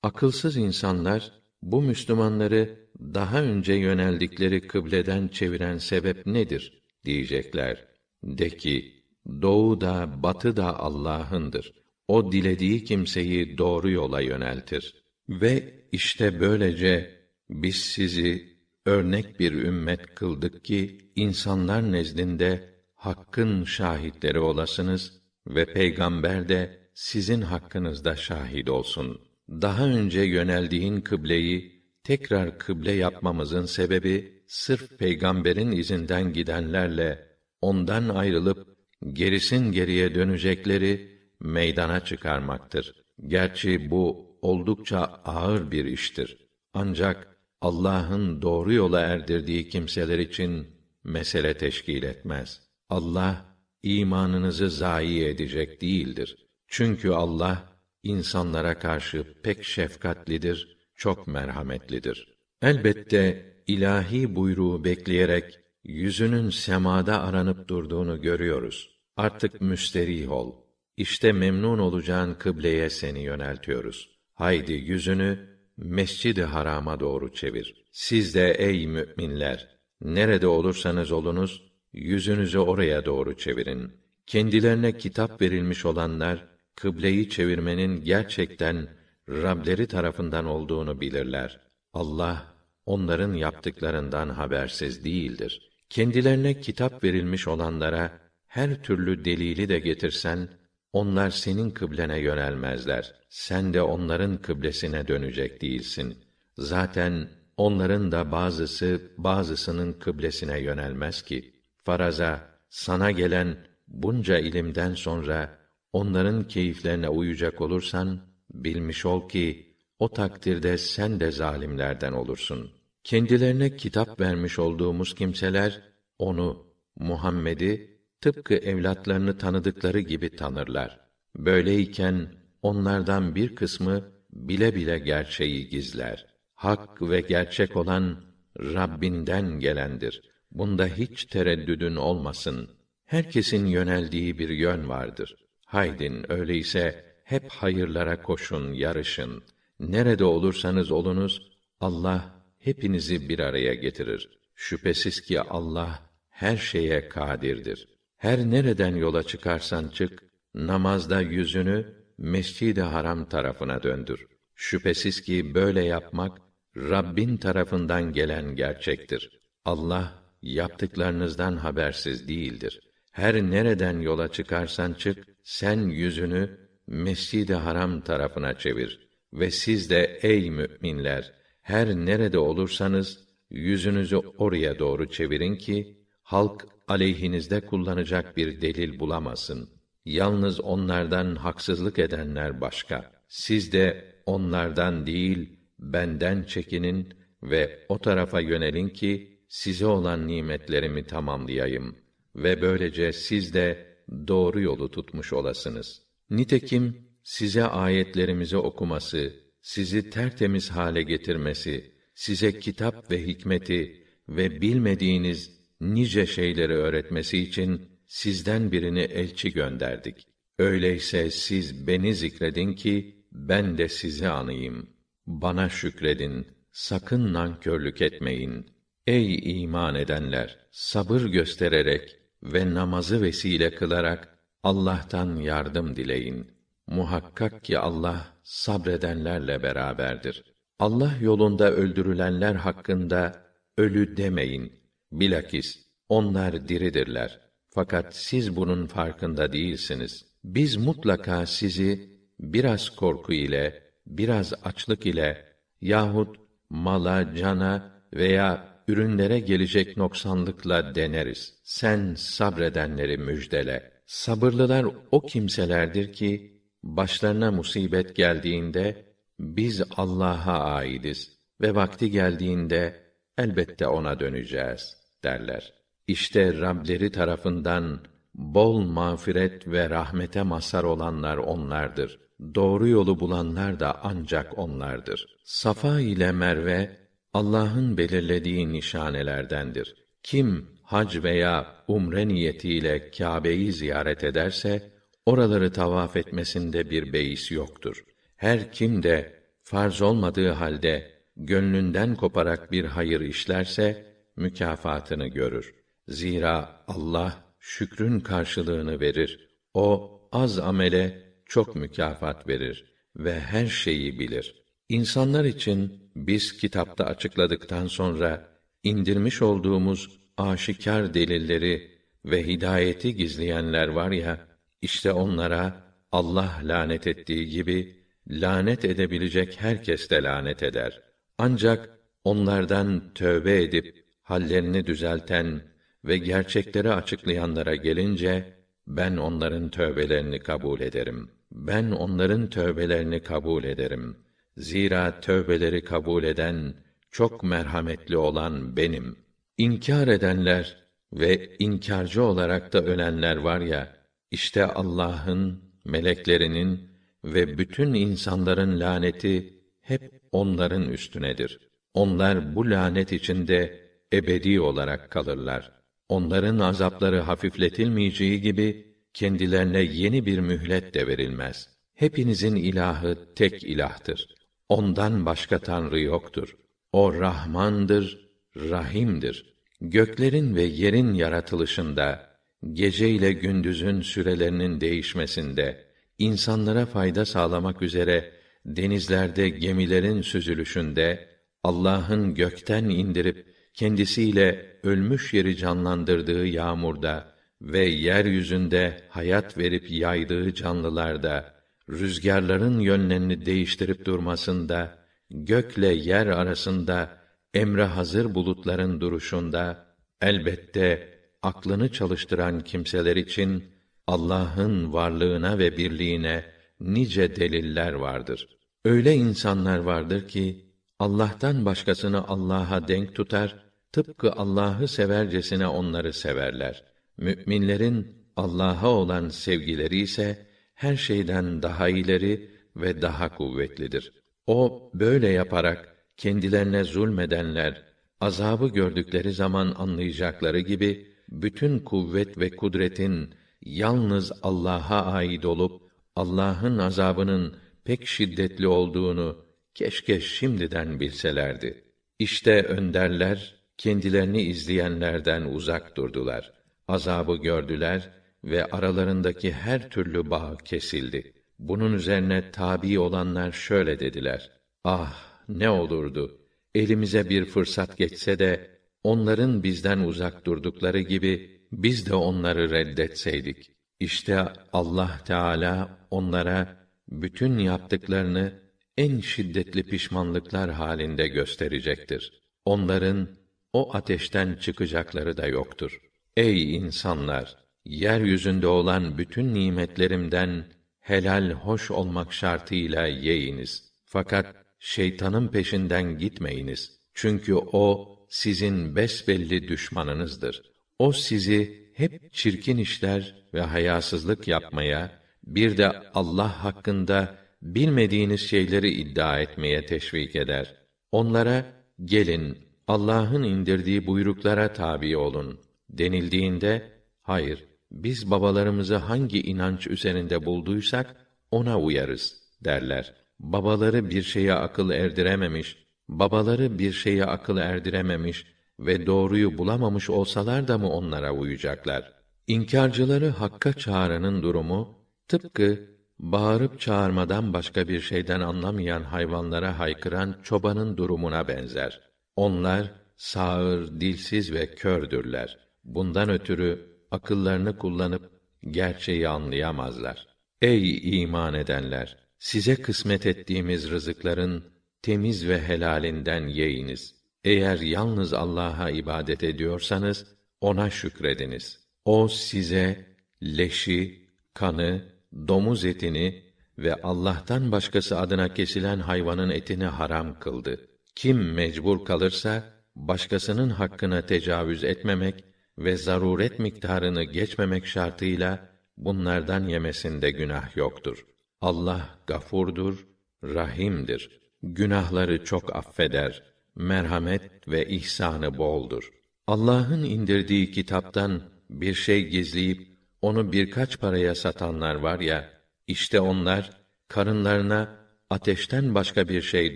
A: Akılsız insanlar bu Müslümanları daha önce yöneldikleri kıbleden çeviren sebep nedir diyecekler. De ki, doğu da batı da Allah'ındır. O dilediği kimseyi doğru yola yöneltir. Ve işte böylece biz sizi örnek bir ümmet kıldık ki insanlar nezdinde hakkın şahitleri olasınız ve peygamber de sizin hakkınızda şahit olsun. Daha önce yöneldiğin kıbleyi tekrar kıble yapmamızın sebebi sırf peygamberin izinden gidenlerle ondan ayrılıp gerisin geriye dönecekleri meydana çıkarmaktır. Gerçi bu oldukça ağır bir iştir. Ancak Allah'ın doğru yola erdirdiği kimseler için mesele teşkil etmez. Allah imanınızı zayi edecek değildir. Çünkü Allah insanlara karşı pek şefkatlidir, çok merhametlidir. Elbette ilahi buyruğu bekleyerek yüzünün semada aranıp durduğunu görüyoruz. Artık müsterih ol. İşte memnun olacağın kıbleye seni yöneltiyoruz. Haydi yüzünü Mescid-i Haram'a doğru çevir. Siz de ey müminler, nerede olursanız olunuz, yüzünüzü oraya doğru çevirin. Kendilerine kitap verilmiş olanlar, kıbleyi çevirmenin gerçekten Rableri tarafından olduğunu bilirler. Allah, onların yaptıklarından habersiz değildir. Kendilerine kitap verilmiş olanlara, her türlü delili de getirsen, onlar senin kıblene yönelmezler. Sen de onların kıblesine dönecek değilsin. Zaten onların da bazısı bazısının kıblesine yönelmez ki. Faraza sana gelen bunca ilimden sonra onların keyiflerine uyacak olursan bilmiş ol ki o takdirde sen de zalimlerden olursun. Kendilerine kitap vermiş olduğumuz kimseler onu Muhammed'i tıpkı evlatlarını tanıdıkları gibi tanırlar. Böyleyken onlardan bir kısmı bile bile gerçeği gizler. Hak ve gerçek olan Rabbinden gelendir. Bunda hiç tereddüdün olmasın. Herkesin yöneldiği bir yön vardır. Haydin öyleyse hep hayırlara koşun, yarışın. Nerede olursanız olunuz Allah hepinizi bir araya getirir. Şüphesiz ki Allah her şeye kadirdir. Her nereden yola çıkarsan çık, namazda yüzünü Mescid-i Haram tarafına döndür. Şüphesiz ki böyle yapmak Rabbin tarafından gelen gerçektir. Allah yaptıklarınızdan habersiz değildir. Her nereden yola çıkarsan çık, sen yüzünü Mescid-i Haram tarafına çevir ve siz de ey müminler her nerede olursanız yüzünüzü oraya doğru çevirin ki halk aleyhinizde kullanacak bir delil bulamasın. Yalnız onlardan haksızlık edenler başka. Siz de onlardan değil, benden çekinin ve o tarafa yönelin ki size olan nimetlerimi tamamlayayım ve böylece siz de doğru yolu tutmuş olasınız. Nitekim size ayetlerimizi okuması, sizi tertemiz hale getirmesi, size kitap ve hikmeti ve bilmediğiniz nice şeyleri öğretmesi için sizden birini elçi gönderdik. Öyleyse siz beni zikredin ki ben de sizi anayım. Bana şükredin, sakın nankörlük etmeyin. Ey iman edenler, sabır göstererek ve namazı vesile kılarak Allah'tan yardım dileyin. Muhakkak ki Allah sabredenlerle beraberdir. Allah yolunda öldürülenler hakkında ölü demeyin. Bilakis onlar diridirler. Fakat siz bunun farkında değilsiniz. Biz mutlaka sizi biraz korku ile, biraz açlık ile yahut mala, cana veya ürünlere gelecek noksanlıkla deneriz. Sen sabredenleri müjdele. Sabırlılar o kimselerdir ki başlarına musibet geldiğinde biz Allah'a aidiz ve vakti geldiğinde elbette ona döneceğiz derler. İşte Rableri tarafından bol mağfiret ve rahmete mazhar olanlar onlardır. Doğru yolu bulanlar da ancak onlardır. Safa ile Merve Allah'ın belirlediği nişanelerdendir. Kim hac veya umre niyetiyle Kâbe'yi ziyaret ederse oraları tavaf etmesinde bir beis yoktur. Her kim de farz olmadığı halde gönlünden koparak bir hayır işlerse mükafatını görür. Zira Allah şükrün karşılığını verir. O az amele çok mükafat verir ve her şeyi bilir. İnsanlar için biz kitapta açıkladıktan sonra indirmiş olduğumuz aşikar delilleri ve hidayeti gizleyenler var ya, işte onlara Allah lanet ettiği gibi lanet edebilecek herkes de lanet eder. Ancak onlardan tövbe edip hallerini düzelten ve gerçekleri açıklayanlara gelince ben onların tövbelerini kabul ederim. Ben onların tövbelerini kabul ederim. Zira tövbeleri kabul eden çok merhametli olan benim. İnkar edenler ve inkarcı olarak da ölenler var ya, işte Allah'ın, meleklerinin ve bütün insanların laneti hep onların üstünedir. Onlar bu lanet içinde ebedi olarak kalırlar. Onların azapları hafifletilmeyeceği gibi kendilerine yeni bir mühlet de verilmez. Hepinizin ilahı tek ilahtır. Ondan başka tanrı yoktur. O Rahmandır, Rahim'dir. Göklerin ve yerin yaratılışında, gece ile gündüzün sürelerinin değişmesinde, insanlara fayda sağlamak üzere denizlerde gemilerin süzülüşünde, Allah'ın gökten indirip kendisiyle ölmüş yeri canlandırdığı yağmurda ve yeryüzünde hayat verip yaydığı canlılarda, rüzgarların yönlerini değiştirip durmasında, gökle yer arasında emre hazır bulutların duruşunda elbette aklını çalıştıran kimseler için Allah'ın varlığına ve birliğine nice deliller vardır. Öyle insanlar vardır ki Allah'tan başkasını Allah'a denk tutar, tıpkı Allah'ı severcesine onları severler. Müminlerin Allah'a olan sevgileri ise her şeyden daha ileri ve daha kuvvetlidir. O böyle yaparak kendilerine zulmedenler azabı gördükleri zaman anlayacakları gibi bütün kuvvet ve kudretin yalnız Allah'a ait olup Allah'ın azabının pek şiddetli olduğunu keşke şimdiden bilselerdi. İşte önderler kendilerini izleyenlerden uzak durdular. Azabı gördüler ve aralarındaki her türlü bağ kesildi. Bunun üzerine tabi olanlar şöyle dediler: Ah, ne olurdu elimize bir fırsat geçse de onların bizden uzak durdukları gibi biz de onları reddetseydik. İşte Allah Teala onlara bütün yaptıklarını en şiddetli pişmanlıklar halinde gösterecektir. Onların o ateşten çıkacakları da yoktur. Ey insanlar, yeryüzünde olan bütün nimetlerimden helal hoş olmak şartıyla yeyiniz. Fakat şeytanın peşinden gitmeyiniz. Çünkü o sizin besbelli düşmanınızdır. O sizi hep çirkin işler ve hayasızlık yapmaya, bir de Allah hakkında bilmediğiniz şeyleri iddia etmeye teşvik eder. Onlara gelin Allah'ın indirdiği buyruklara tabi olun denildiğinde hayır biz babalarımızı hangi inanç üzerinde bulduysak ona uyarız derler. Babaları bir şeye akıl erdirememiş, babaları bir şeye akıl erdirememiş ve doğruyu bulamamış olsalar da mı onlara uyacaklar? İnkarcıları hakka çağıranın durumu tıpkı bağırıp çağırmadan başka bir şeyden anlamayan hayvanlara haykıran çobanın durumuna benzer. Onlar sağır, dilsiz ve kördürler. Bundan ötürü akıllarını kullanıp gerçeği anlayamazlar. Ey iman edenler! Size kısmet ettiğimiz rızıkların temiz ve helalinden yeyiniz. Eğer yalnız Allah'a ibadet ediyorsanız ona şükrediniz. O size leşi, kanı, domuz etini ve Allah'tan başkası adına kesilen hayvanın etini haram kıldı. Kim mecbur kalırsa başkasının hakkına tecavüz etmemek ve zaruret miktarını geçmemek şartıyla bunlardan yemesinde günah yoktur. Allah gafurdur, rahimdir. Günahları çok affeder. Merhamet ve ihsanı boldur. Allah'ın indirdiği kitaptan bir şey gizleyip onu birkaç paraya satanlar var ya, işte onlar karınlarına ateşten başka bir şey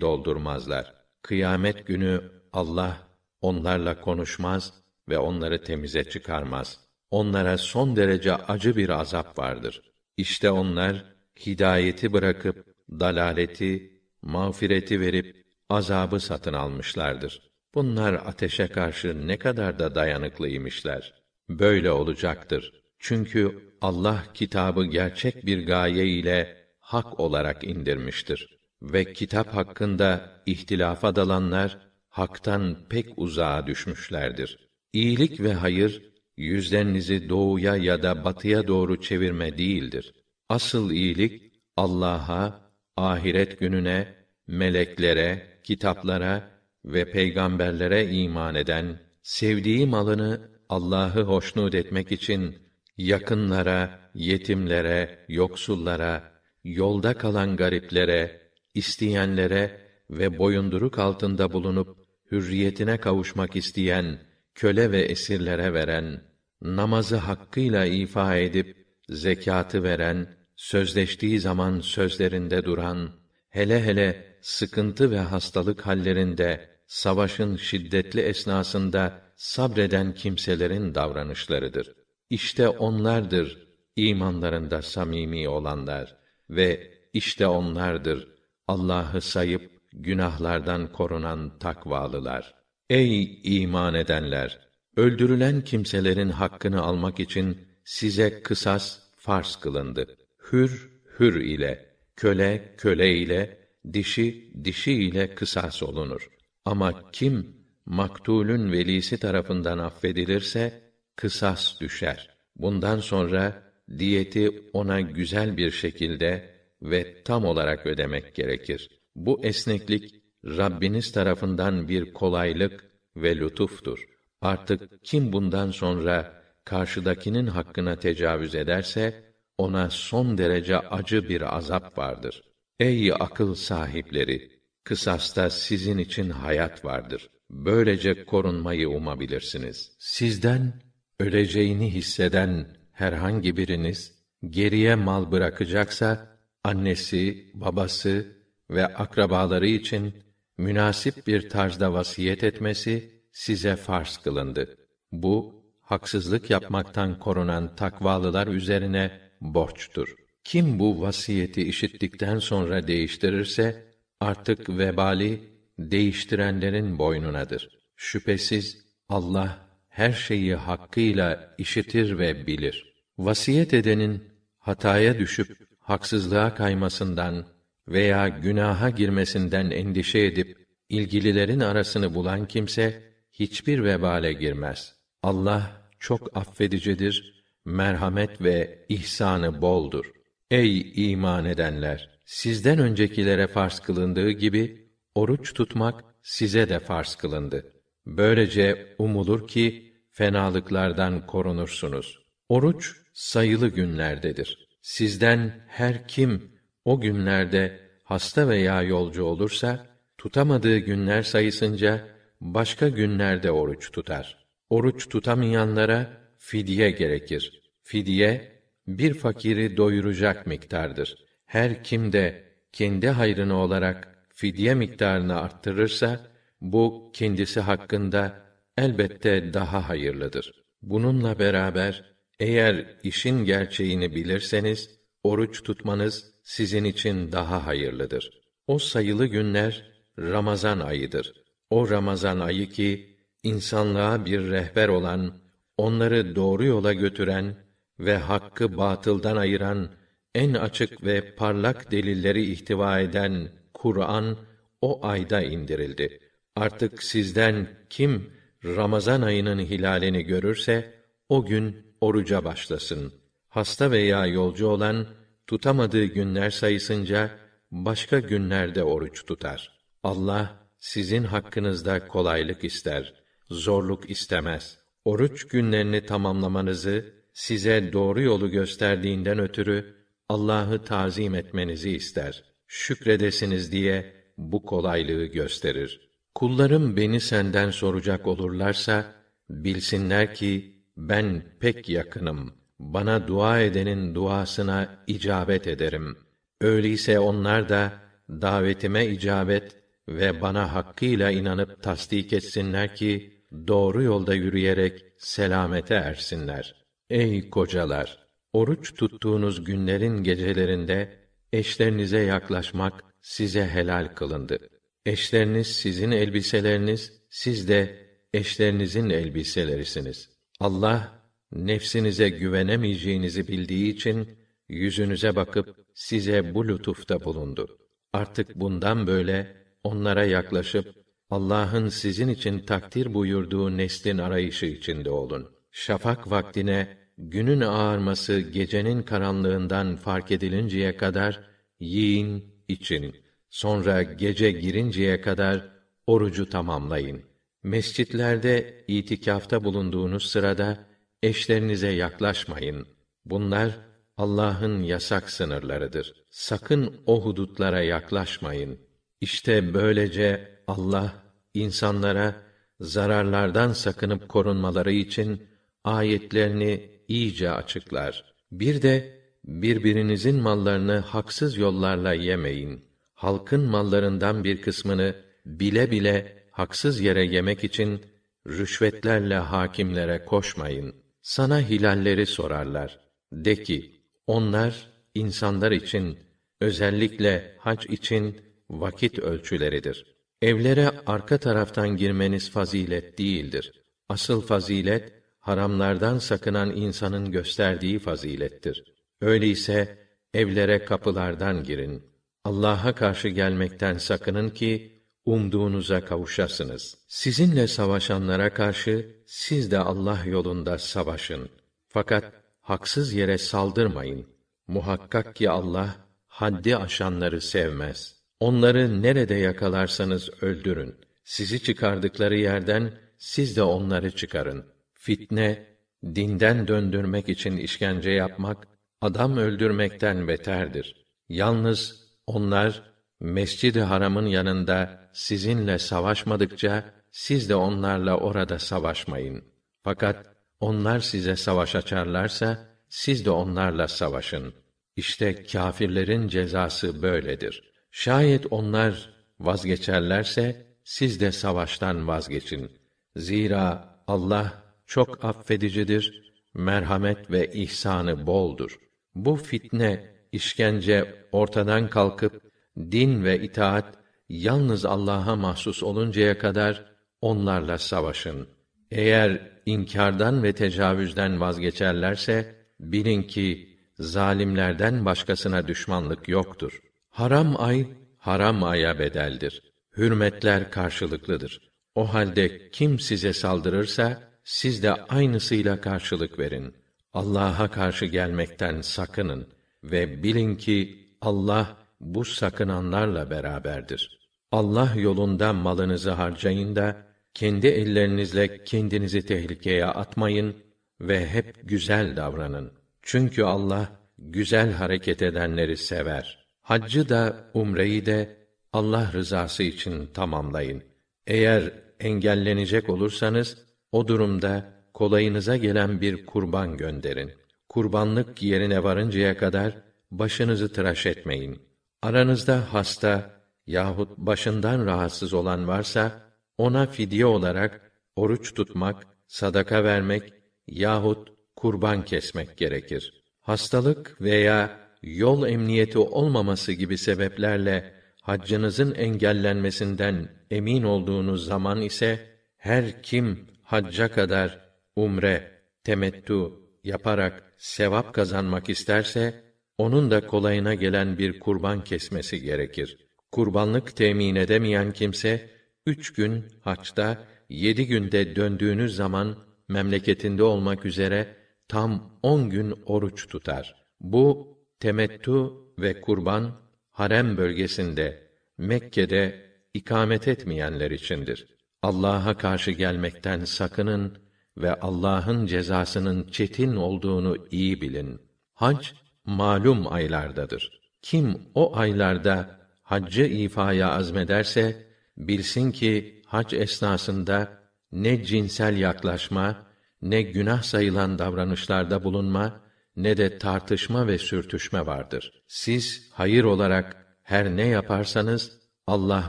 A: doldurmazlar. Kıyamet günü Allah onlarla konuşmaz ve onları temize çıkarmaz. Onlara son derece acı bir azap vardır. İşte onlar hidayeti bırakıp dalaleti, mağfireti verip azabı satın almışlardır. Bunlar ateşe karşı ne kadar da dayanıklıymışlar. Böyle olacaktır. Çünkü Allah kitabı gerçek bir gaye ile hak olarak indirmiştir. Ve kitap hakkında ihtilafa dalanlar haktan pek uzağa düşmüşlerdir. İyilik ve hayır yüzlerinizi doğuya ya da batıya doğru çevirme değildir. Asıl iyilik Allah'a, ahiret gününe, meleklere, kitaplara ve peygamberlere iman eden, sevdiği malını Allah'ı hoşnut etmek için yakınlara, yetimlere, yoksullara, yolda kalan gariplere, isteyenlere ve boyunduruk altında bulunup hürriyetine kavuşmak isteyen köle ve esirlere veren, namazı hakkıyla ifa edip zekatı veren, sözleştiği zaman sözlerinde duran, hele hele sıkıntı ve hastalık hallerinde, savaşın şiddetli esnasında sabreden kimselerin davranışlarıdır. İşte onlardır imanlarında samimi olanlar ve işte onlardır Allah'ı sayıp günahlardan korunan takvalılar. Ey iman edenler! Öldürülen kimselerin hakkını almak için size kısas farz kılındı. Hür, hür ile, köle, köle ile, dişi, dişi ile kısas olunur. Ama kim, maktulün velisi tarafından affedilirse, kısas düşer. Bundan sonra, diyeti ona güzel bir şekilde ve tam olarak ödemek gerekir. Bu esneklik, Rabbiniz tarafından bir kolaylık ve lütuftur. Artık kim bundan sonra karşıdakinin hakkına tecavüz ederse ona son derece acı bir azap vardır. Ey akıl sahipleri, kısasta sizin için hayat vardır. Böylece korunmayı umabilirsiniz. Sizden öleceğini hisseden herhangi biriniz geriye mal bırakacaksa annesi, babası ve akrabaları için münasip bir tarzda vasiyet etmesi size farz kılındı. Bu haksızlık yapmaktan korunan takvalılar üzerine borçtur. Kim bu vasiyeti işittikten sonra değiştirirse artık vebali değiştirenlerin boynunadır. Şüphesiz Allah her şeyi hakkıyla işitir ve bilir. Vasiyet edenin hataya düşüp haksızlığa kaymasından veya günaha girmesinden endişe edip ilgililerin arasını bulan kimse hiçbir vebale girmez. Allah çok affedicidir, merhamet ve ihsanı boldur. Ey iman edenler! Sizden öncekilere farz kılındığı gibi, oruç tutmak size de farz kılındı. Böylece umulur ki fenalıklardan korunursunuz. Oruç sayılı günlerdedir. Sizden her kim o günlerde hasta veya yolcu olursa tutamadığı günler sayısınca başka günlerde oruç tutar. Oruç tutamayanlara fidye gerekir. Fidye bir fakiri doyuracak miktardır. Her kim de kendi hayrına olarak fidye miktarını arttırırsa bu kendisi hakkında elbette daha hayırlıdır. Bununla beraber eğer işin gerçeğini bilirseniz oruç tutmanız sizin için daha hayırlıdır. O sayılı günler Ramazan ayıdır. O Ramazan ayı ki insanlığa bir rehber olan, onları doğru yola götüren ve hakkı batıldan ayıran en açık ve parlak delilleri ihtiva eden Kur'an o ayda indirildi. Artık sizden kim Ramazan ayının hilalini görürse o gün oruca başlasın. Hasta veya yolcu olan tutamadığı günler sayısınca başka günlerde oruç tutar. Allah sizin hakkınızda kolaylık ister, zorluk istemez. Oruç günlerini tamamlamanızı size doğru yolu gösterdiğinden ötürü Allah'ı tazim etmenizi ister. Şükredesiniz diye bu kolaylığı gösterir. Kullarım beni senden soracak olurlarsa bilsinler ki ben pek yakınım. Bana dua edenin duasına icabet ederim. Öyleyse onlar da davetime icabet ve bana hakkıyla inanıp tasdik etsinler ki doğru yolda yürüyerek selamete ersinler. Ey kocalar, oruç tuttuğunuz günlerin gecelerinde eşlerinize yaklaşmak size helal kılındı. Eşleriniz sizin elbiseleriniz, siz de eşlerinizin elbiselerisiniz. Allah nefsinize güvenemeyeceğinizi bildiği için yüzünüze bakıp size bu lütufta bulundu. Artık bundan böyle onlara yaklaşıp Allah'ın sizin için takdir buyurduğu neslin arayışı içinde olun. Şafak vaktine günün ağarması gecenin karanlığından fark edilinceye kadar yiyin, için. Sonra gece girinceye kadar orucu tamamlayın. Mescitlerde itikafta bulunduğunuz sırada eşlerinize yaklaşmayın. Bunlar Allah'ın yasak sınırlarıdır. Sakın o hudutlara yaklaşmayın. İşte böylece Allah insanlara zararlardan sakınıp korunmaları için ayetlerini iyice açıklar. Bir de birbirinizin mallarını haksız yollarla yemeyin. Halkın mallarından bir kısmını bile bile haksız yere yemek için rüşvetlerle hakimlere koşmayın. Sana hilalleri sorarlar. De ki, onlar insanlar için, özellikle hac için vakit ölçüleridir. Evlere arka taraftan girmeniz fazilet değildir. Asıl fazilet, haramlardan sakınan insanın gösterdiği fazilettir. Öyleyse, evlere kapılardan girin. Allah'a karşı gelmekten sakının ki, umduğunuza kavuşasınız. Sizinle savaşanlara karşı, siz de Allah yolunda savaşın. Fakat, haksız yere saldırmayın. Muhakkak ki Allah, haddi aşanları sevmez. Onları nerede yakalarsanız öldürün. Sizi çıkardıkları yerden, siz de onları çıkarın. Fitne, dinden döndürmek için işkence yapmak, adam öldürmekten beterdir. Yalnız onlar, Mescid-i Haram'ın yanında sizinle savaşmadıkça, siz de onlarla orada savaşmayın. Fakat onlar size savaş açarlarsa, siz de onlarla savaşın. İşte kâfirlerin cezası böyledir. Şayet onlar vazgeçerlerse, siz de savaştan vazgeçin. Zira Allah çok affedicidir, merhamet ve ihsanı boldur. Bu fitne, işkence ortadan kalkıp din ve itaat yalnız Allah'a mahsus oluncaya kadar onlarla savaşın. Eğer inkardan ve tecavüzden vazgeçerlerse bilin ki zalimlerden başkasına düşmanlık yoktur. Haram ay haram aya bedeldir. Hürmetler karşılıklıdır. O halde kim size saldırırsa siz de aynısıyla karşılık verin. Allah'a karşı gelmekten sakının ve bilin ki Allah bu sakınanlarla beraberdir. Allah yolunda malınızı harcayın da kendi ellerinizle kendinizi tehlikeye atmayın ve hep güzel davranın. Çünkü Allah güzel hareket edenleri sever. Haccı da umreyi de Allah rızası için tamamlayın. Eğer engellenecek olursanız o durumda kolayınıza gelen bir kurban gönderin. Kurbanlık yerine varıncaya kadar başınızı tıraş etmeyin. Aranızda hasta yahut başından rahatsız olan varsa ona fidye olarak oruç tutmak, sadaka vermek yahut kurban kesmek gerekir. Hastalık veya yol emniyeti olmaması gibi sebeplerle haccınızın engellenmesinden emin olduğunuz zaman ise her kim hacca kadar umre, temettü yaparak sevap kazanmak isterse onun da kolayına gelen bir kurban kesmesi gerekir. Kurbanlık temin edemeyen kimse üç gün haçta, yedi günde döndüğünüz zaman memleketinde olmak üzere tam on gün oruç tutar. Bu temettü ve kurban harem bölgesinde Mekke'de ikamet etmeyenler içindir. Allah'a karşı gelmekten sakının ve Allah'ın cezasının çetin olduğunu iyi bilin. Hac malum aylardadır. Kim o aylarda haccı ifaya azmederse bilsin ki hac esnasında ne cinsel yaklaşma, ne günah sayılan davranışlarda bulunma, ne de tartışma ve sürtüşme vardır. Siz hayır olarak her ne yaparsanız Allah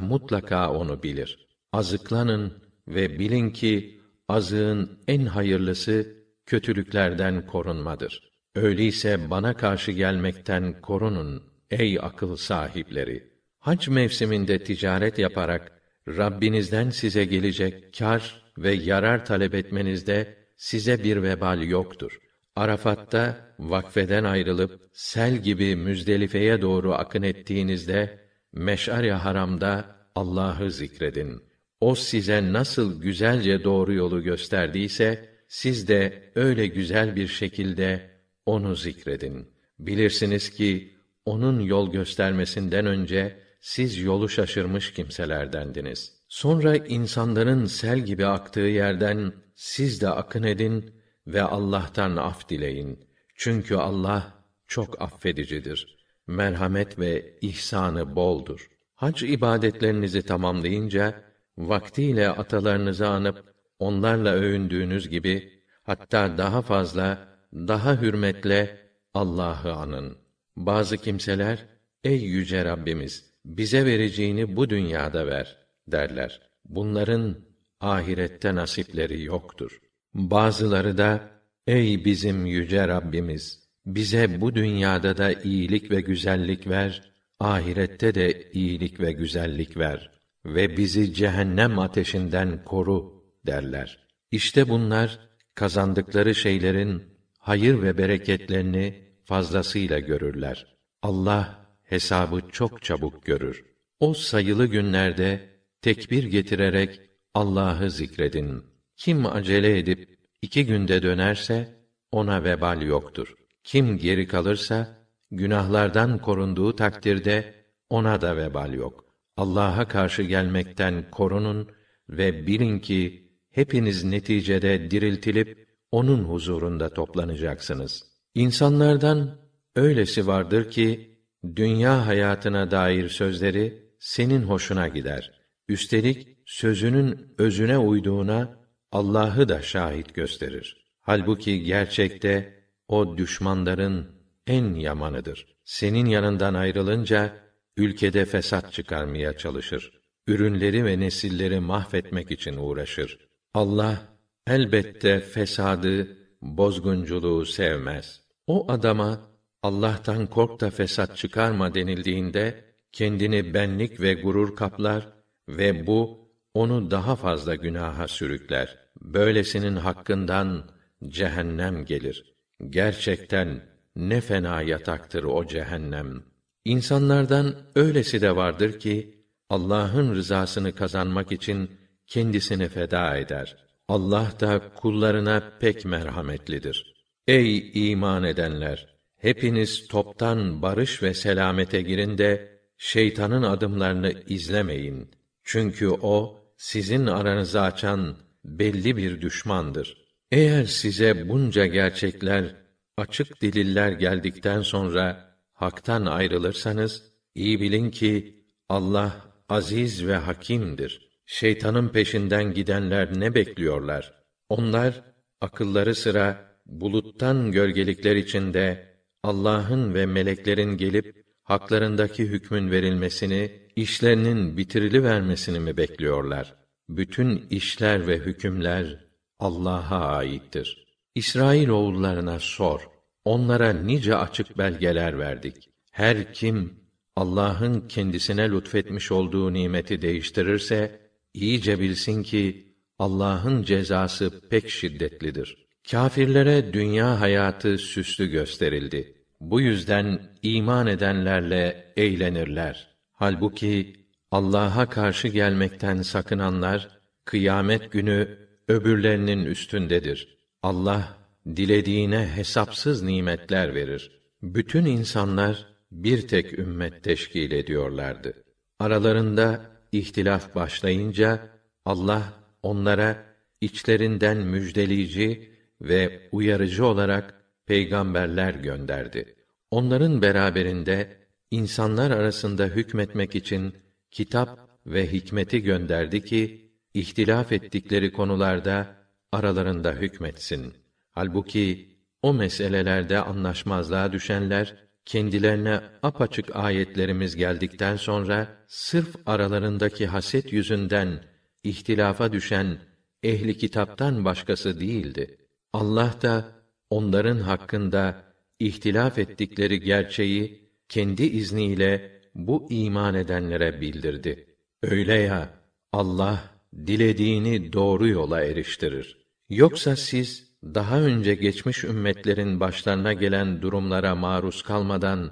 A: mutlaka onu bilir. Azıklanın ve bilin ki azığın en hayırlısı kötülüklerden korunmadır. Öyleyse bana karşı gelmekten korunun ey akıl sahipleri. Hac mevsiminde ticaret yaparak Rabbinizden size gelecek kar ve yarar talep etmenizde size bir vebal yoktur. Arafat'ta vakfeden ayrılıp sel gibi Müzdelife'ye doğru akın ettiğinizde Meş'ar-ı Haram'da Allah'ı zikredin. O size nasıl güzelce doğru yolu gösterdiyse siz de öyle güzel bir şekilde onu zikredin. Bilirsiniz ki onun yol göstermesinden önce siz yolu şaşırmış kimselerdendiniz. Sonra insanların sel gibi aktığı yerden siz de akın edin ve Allah'tan af dileyin. Çünkü Allah çok affedicidir. Merhamet ve ihsanı boldur. Hac ibadetlerinizi tamamlayınca vaktiyle atalarınızı anıp onlarla övündüğünüz gibi hatta daha fazla, daha hürmetle Allah'ı anın. Bazı kimseler ey yüce Rabbimiz bize vereceğini bu dünyada ver derler. Bunların ahirette nasipleri yoktur. Bazıları da ey bizim yüce Rabbimiz bize bu dünyada da iyilik ve güzellik ver, ahirette de iyilik ve güzellik ver ve bizi cehennem ateşinden koru derler. İşte bunlar kazandıkları şeylerin hayır ve bereketlerini fazlasıyla görürler. Allah hesabı çok çabuk görür. O sayılı günlerde tekbir getirerek Allah'ı zikredin. Kim acele edip iki günde dönerse ona vebal yoktur. Kim geri kalırsa günahlardan korunduğu takdirde ona da vebal yok. Allah'a karşı gelmekten korunun ve bilin ki hepiniz neticede diriltilip onun huzurunda toplanacaksınız. İnsanlardan öylesi vardır ki dünya hayatına dair sözleri senin hoşuna gider. Üstelik sözünün özüne uyduğuna Allah'ı da şahit gösterir. Halbuki gerçekte o düşmanların en yamanıdır. Senin yanından ayrılınca ülkede fesat çıkarmaya çalışır. Ürünleri ve nesilleri mahvetmek için uğraşır. Allah elbette fesadı, bozgunculuğu sevmez. O adama Allah'tan kork da fesat çıkarma denildiğinde kendini benlik ve gurur kaplar ve bu onu daha fazla günaha sürükler. Böylesinin hakkından cehennem gelir. Gerçekten ne fena yataktır o cehennem. İnsanlardan öylesi de vardır ki Allah'ın rızasını kazanmak için kendisini feda eder. Allah da kullarına pek merhametlidir. Ey iman edenler! Hepiniz toptan barış ve selamete girin de şeytanın adımlarını izlemeyin. Çünkü o sizin aranızı açan belli bir düşmandır. Eğer size bunca gerçekler, açık deliller geldikten sonra haktan ayrılırsanız iyi bilin ki Allah aziz ve hakimdir. Şeytanın peşinden gidenler ne bekliyorlar? Onlar akılları sıra buluttan gölgelikler içinde Allah'ın ve meleklerin gelip haklarındaki hükmün verilmesini, işlerinin bitirili vermesini mi bekliyorlar? Bütün işler ve hükümler Allah'a aittir. İsrail oğullarına sor. Onlara nice açık belgeler verdik. Her kim Allah'ın kendisine lütfetmiş olduğu nimeti değiştirirse iyice bilsin ki Allah'ın cezası pek şiddetlidir. Kâfirlere dünya hayatı süslü gösterildi. Bu yüzden iman edenlerle eğlenirler. Halbuki Allah'a karşı gelmekten sakınanlar kıyamet günü öbürlerinin üstündedir. Allah dilediğine hesapsız nimetler verir. Bütün insanlar bir tek ümmet teşkil ediyorlardı. Aralarında ihtilaf başlayınca Allah onlara içlerinden müjdeleyici ve uyarıcı olarak peygamberler gönderdi. Onların beraberinde insanlar arasında hükmetmek için kitap ve hikmeti gönderdi ki ihtilaf ettikleri konularda aralarında hükmetsin. Halbuki o meselelerde anlaşmazlığa düşenler kendilerine apaçık ayetlerimiz geldikten sonra sırf aralarındaki haset yüzünden ihtilafa düşen ehli kitaptan başkası değildi. Allah da onların hakkında ihtilaf ettikleri gerçeği kendi izniyle bu iman edenlere bildirdi. Öyle ya Allah dilediğini doğru yola eriştirir. Yoksa siz daha önce geçmiş ümmetlerin başlarına gelen durumlara maruz kalmadan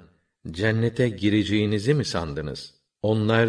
A: cennete gireceğinizi mi sandınız? Onlar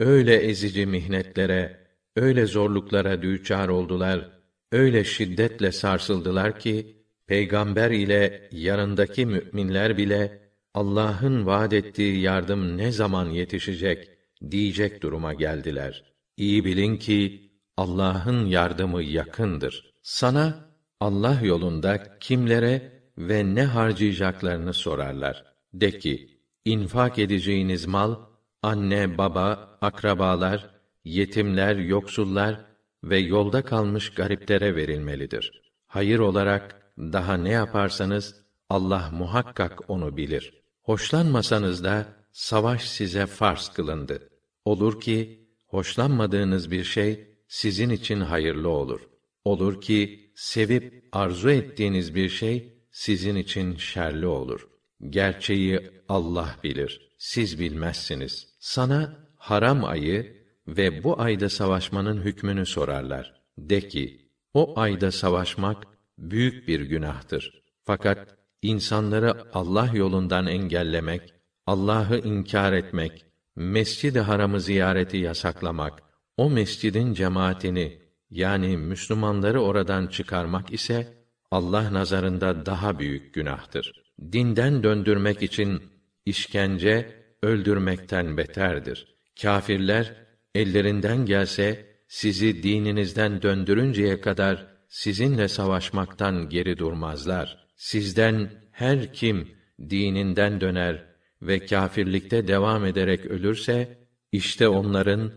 A: öyle ezici mihnetlere, öyle zorluklara düçar oldular, öyle şiddetle sarsıldılar ki peygamber ile yanındaki müminler bile Allah'ın vaad ettiği yardım ne zaman yetişecek diyecek duruma geldiler. İyi bilin ki Allah'ın yardımı yakındır. Sana Allah yolunda kimlere ve ne harcayacaklarını sorarlar. De ki, infak edeceğiniz mal, anne, baba, akrabalar, yetimler, yoksullar ve yolda kalmış gariplere verilmelidir. Hayır olarak daha ne yaparsanız Allah muhakkak onu bilir. Hoşlanmasanız da savaş size farz kılındı. Olur ki hoşlanmadığınız bir şey sizin için hayırlı olur. Olur ki sevip arzu ettiğiniz bir şey sizin için şerli olur. Gerçeği Allah bilir. Siz bilmezsiniz. Sana haram ayı ve bu ayda savaşmanın hükmünü sorarlar. De ki, o ayda savaşmak büyük bir günahtır. Fakat insanları Allah yolundan engellemek, Allah'ı inkar etmek, Mescid-i Haram'ı ziyareti yasaklamak, o mescidin cemaatini yani Müslümanları oradan çıkarmak ise Allah nazarında daha büyük günahtır. Dinden döndürmek için işkence öldürmekten beterdir. Kâfirler ellerinden gelse sizi dininizden döndürünceye kadar sizinle savaşmaktan geri durmazlar. Sizden her kim dininden döner ve kâfirlikte devam ederek ölürse işte onların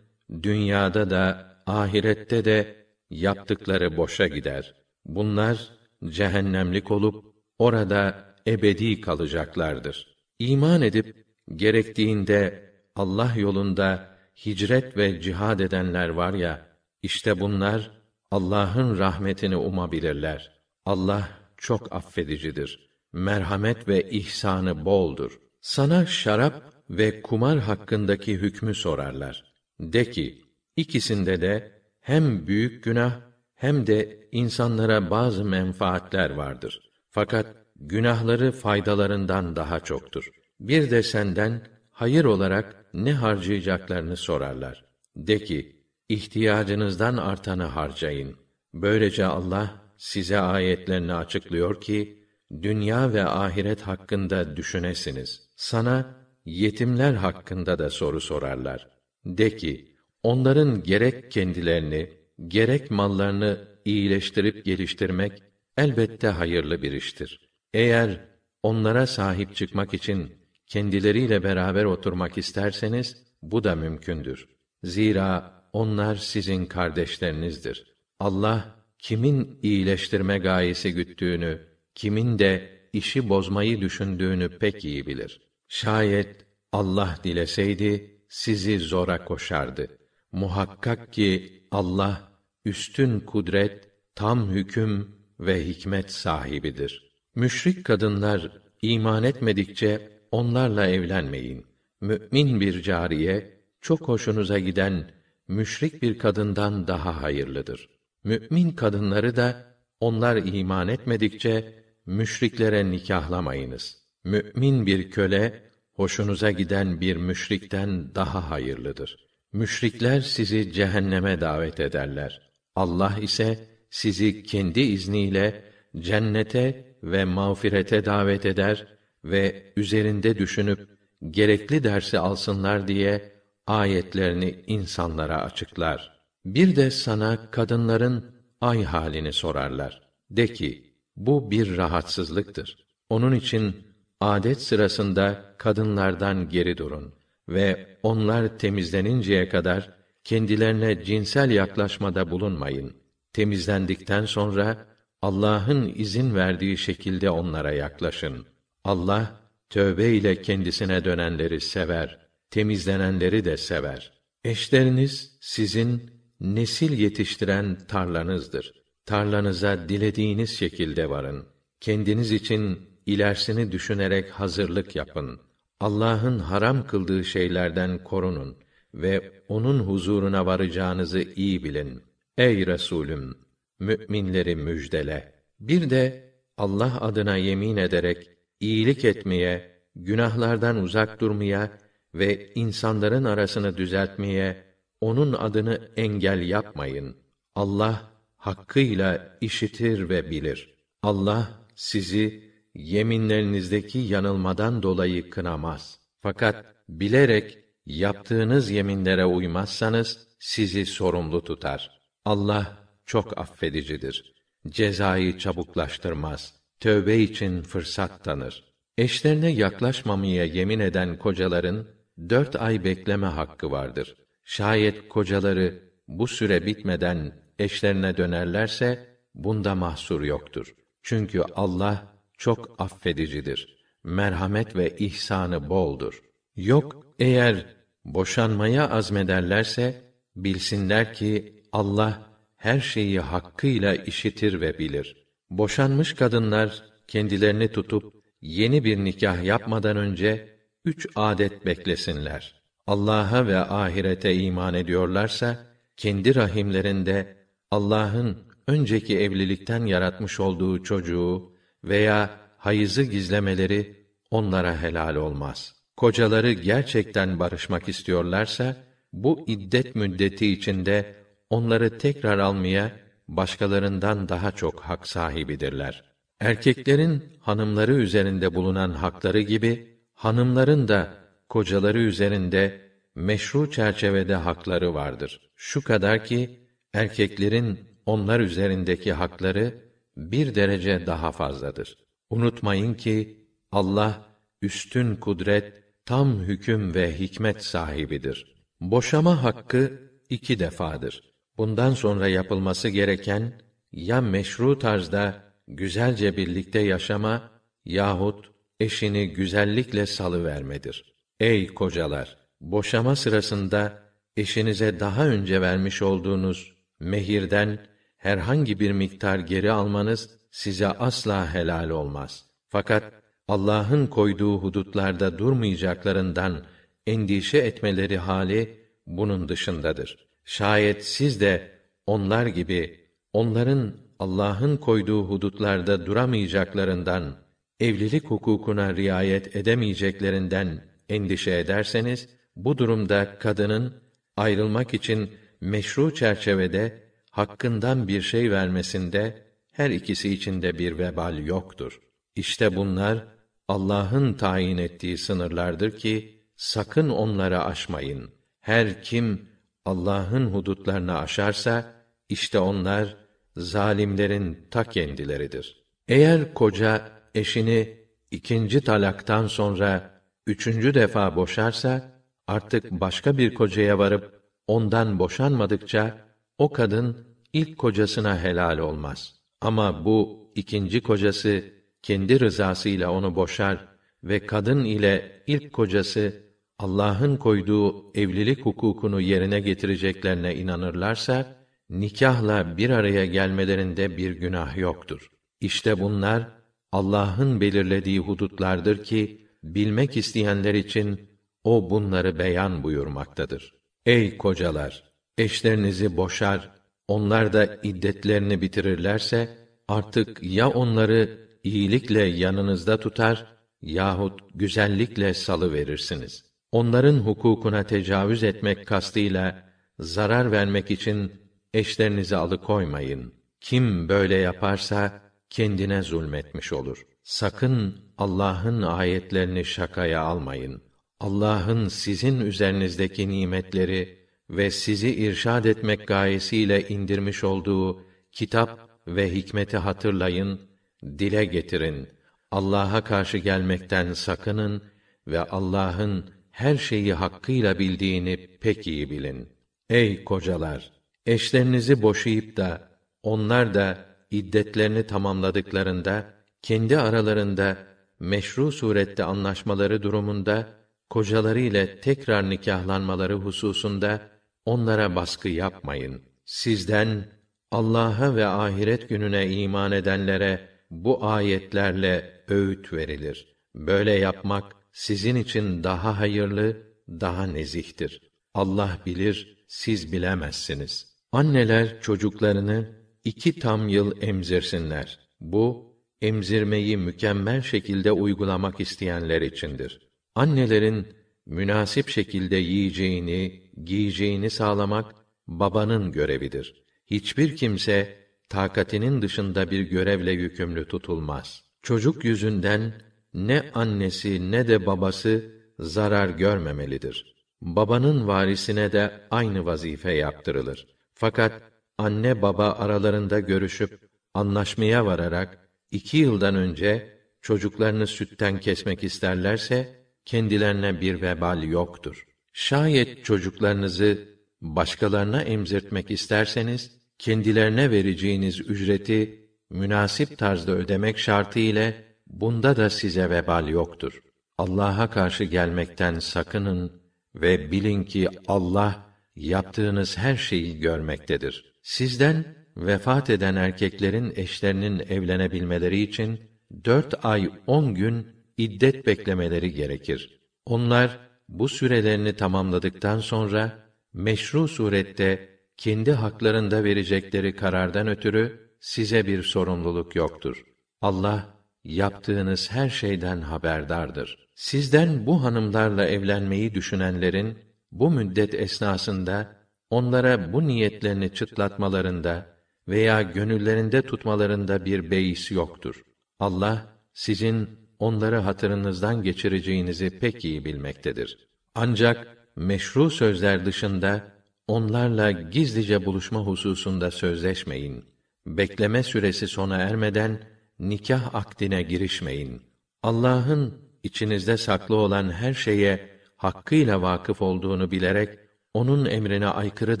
A: dünyada da ahirette de yaptıkları boşa gider. Bunlar cehennemlik olup orada ebedi kalacaklardır. İman edip gerektiğinde Allah yolunda hicret ve cihad edenler var ya, işte bunlar Allah'ın rahmetini umabilirler. Allah çok affedicidir. Merhamet ve ihsanı boldur. Sana şarap ve kumar hakkındaki hükmü sorarlar. De ki, ikisinde de hem büyük günah hem de insanlara bazı menfaatler vardır. Fakat günahları faydalarından daha çoktur. Bir de senden hayır olarak ne harcayacaklarını sorarlar. De ki, ihtiyacınızdan artanı harcayın. Böylece Allah size ayetlerini açıklıyor ki dünya ve ahiret hakkında düşünesiniz. Sana yetimler hakkında da soru sorarlar. De ki, onların gerek kendilerini, gerek mallarını iyileştirip geliştirmek elbette hayırlı bir iştir. Eğer onlara sahip çıkmak için kendileriyle beraber oturmak isterseniz bu da mümkündür. Zira onlar sizin kardeşlerinizdir. Allah kimin iyileştirme gayesi güttüğünü, kimin de işi bozmayı düşündüğünü pek iyi bilir. Şayet Allah dileseydi sizi zora koşardı. Muhakkak ki Allah üstün kudret, tam hüküm ve hikmet sahibidir. Müşrik kadınlar iman etmedikçe onlarla evlenmeyin. Mü'min bir cariye çok hoşunuza giden müşrik bir kadından daha hayırlıdır. Mü'min kadınları da onlar iman etmedikçe müşriklere nikahlamayınız. Mü'min bir köle hoşunuza giden bir müşrikten daha hayırlıdır. Müşrikler sizi cehenneme davet ederler. Allah ise sizi kendi izniyle cennete ve mağfirete davet eder ve üzerinde düşünüp gerekli dersi alsınlar diye ayetlerini insanlara açıklar. Bir de sana kadınların ay halini sorarlar. De ki, bu bir rahatsızlıktır. Onun için adet sırasında kadınlardan geri durun ve onlar temizleninceye kadar kendilerine cinsel yaklaşmada bulunmayın. Temizlendikten sonra Allah'ın izin verdiği şekilde onlara yaklaşın. Allah tövbe ile kendisine dönenleri sever, temizlenenleri de sever. Eşleriniz sizin nesil yetiştiren tarlanızdır. Tarlanıza dilediğiniz şekilde varın. Kendiniz için ilerisini düşünerek hazırlık yapın. Allah'ın haram kıldığı şeylerden korunun ve onun huzuruna varacağınızı iyi bilin. Ey Resulüm, müminleri müjdele. Bir de Allah adına yemin ederek iyilik etmeye, günahlardan uzak durmaya ve insanların arasını düzeltmeye onun adını engel yapmayın. Allah hakkıyla işitir ve bilir. Allah sizi yeminlerinizdeki yanılmadan dolayı kınamaz. Fakat bilerek yaptığınız yeminlere uymazsanız sizi sorumlu tutar. Allah çok affedicidir. Cezayı çabuklaştırmaz. Tövbe için fırsat tanır. Eşlerine yaklaşmamaya yemin eden kocaların dört ay bekleme hakkı vardır. Şayet kocaları bu süre bitmeden eşlerine dönerlerse bunda mahsur yoktur. Çünkü Allah çok affedicidir. Merhamet ve ihsanı boldur. Yok eğer boşanmaya azmederlerse bilsinler ki Allah her şeyi hakkıyla işitir ve bilir. Boşanmış kadınlar kendilerini tutup yeni bir nikah yapmadan önce üç adet beklesinler. Allah'a ve ahirete iman ediyorlarsa kendi rahimlerinde Allah'ın önceki evlilikten yaratmış olduğu çocuğu veya hayızı gizlemeleri onlara helal olmaz. Kocaları gerçekten barışmak istiyorlarsa bu iddet müddeti içinde onları tekrar almaya başkalarından daha çok hak sahibidirler. Erkeklerin hanımları üzerinde bulunan hakları gibi hanımların da kocaları üzerinde meşru çerçevede hakları vardır. Şu kadar ki erkeklerin onlar üzerindeki hakları bir derece daha fazladır. Unutmayın ki Allah üstün kudret, tam hüküm ve hikmet sahibidir. Boşama hakkı iki defadır. Bundan sonra yapılması gereken ya meşru tarzda güzelce birlikte yaşama yahut eşini güzellikle salı vermedir. Ey kocalar, boşama sırasında eşinize daha önce vermiş olduğunuz mehirden herhangi bir miktar geri almanız size asla helal olmaz. Fakat Allah'ın koyduğu hudutlarda durmayacaklarından endişe etmeleri hali bunun dışındadır. Şayet siz de onlar gibi onların Allah'ın koyduğu hudutlarda duramayacaklarından, evlilik hukukuna riayet edemeyeceklerinden endişe ederseniz, bu durumda kadının ayrılmak için meşru çerçevede hakkından bir şey vermesinde her ikisi için de bir vebal yoktur. İşte bunlar Allah'ın tayin ettiği sınırlardır ki sakın onları aşmayın. Her kim Allah'ın hudutlarını aşarsa işte onlar zalimlerin ta kendileridir. Eğer koca eşini ikinci talaktan sonra üçüncü defa boşarsa artık başka bir kocaya varıp ondan boşanmadıkça o kadın ilk kocasına helal olmaz. Ama bu ikinci kocası kendi rızasıyla onu boşar ve kadın ile ilk kocası Allah'ın koyduğu evlilik hukukunu yerine getireceklerine inanırlarsa nikahla bir araya gelmelerinde bir günah yoktur. İşte bunlar Allah'ın belirlediği hudutlardır ki bilmek isteyenler için o bunları beyan buyurmaktadır. Ey kocalar, eşlerinizi boşar, onlar da iddetlerini bitirirlerse artık ya onları iyilikle yanınızda tutar yahut güzellikle salı verirsiniz. Onların hukukuna tecavüz etmek kastıyla zarar vermek için eşlerinizi alıkoymayın. Kim böyle yaparsa kendine zulmetmiş olur. Sakın Allah'ın ayetlerini şakaya almayın. Allah'ın sizin üzerinizdeki nimetleri ve sizi irşad etmek gayesiyle indirmiş olduğu kitap ve hikmeti hatırlayın, dile getirin. Allah'a karşı gelmekten sakının ve Allah'ın her şeyi hakkıyla bildiğini pek iyi bilin. Ey kocalar, eşlerinizi boşayıp da onlar da iddetlerini tamamladıklarında kendi aralarında meşru surette anlaşmaları durumunda kocaları ile tekrar nikahlanmaları hususunda onlara baskı yapmayın. Sizden Allah'a ve ahiret gününe iman edenlere bu ayetlerle öğüt verilir. Böyle yapmak sizin için daha hayırlı, daha nezihtir. Allah bilir, siz bilemezsiniz. Anneler çocuklarını iki tam yıl emzirsinler. Bu, emzirmeyi mükemmel şekilde uygulamak isteyenler içindir. Annelerin münasip şekilde yiyeceğini, giyeceğini sağlamak babanın görevidir. Hiçbir kimse takatinin dışında bir görevle yükümlü tutulmaz. Çocuk yüzünden ne annesi ne de babası zarar görmemelidir. Babanın varisine de aynı vazife yaptırılır. Fakat anne baba aralarında görüşüp anlaşmaya vararak iki yıldan önce çocuklarını sütten kesmek isterlerse kendilerine bir vebal yoktur. Şayet çocuklarınızı başkalarına emzirtmek isterseniz kendilerine vereceğiniz ücreti münasip tarzda ödemek şartı ile bunda da size vebal yoktur. Allah'a karşı gelmekten sakının ve bilin ki Allah yaptığınız her şeyi görmektedir. Sizden vefat eden erkeklerin eşlerinin evlenebilmeleri için dört ay on gün iddet beklemeleri gerekir. Onlar bu sürelerini tamamladıktan sonra meşru surette kendi haklarında verecekleri karardan ötürü size bir sorumluluk yoktur. Allah yaptığınız her şeyden haberdardır. Sizden bu hanımlarla evlenmeyi düşünenlerin bu müddet esnasında onlara bu niyetlerini çıtlatmalarında veya gönüllerinde tutmalarında bir beis yoktur. Allah sizin onları hatırınızdan geçireceğinizi pek iyi bilmektedir. Ancak meşru sözler dışında onlarla gizlice buluşma hususunda sözleşmeyin. Bekleme süresi sona ermeden nikah akdine girişmeyin. Allah'ın içinizde saklı olan her şeye hakkıyla vakıf olduğunu bilerek onun emrine aykırı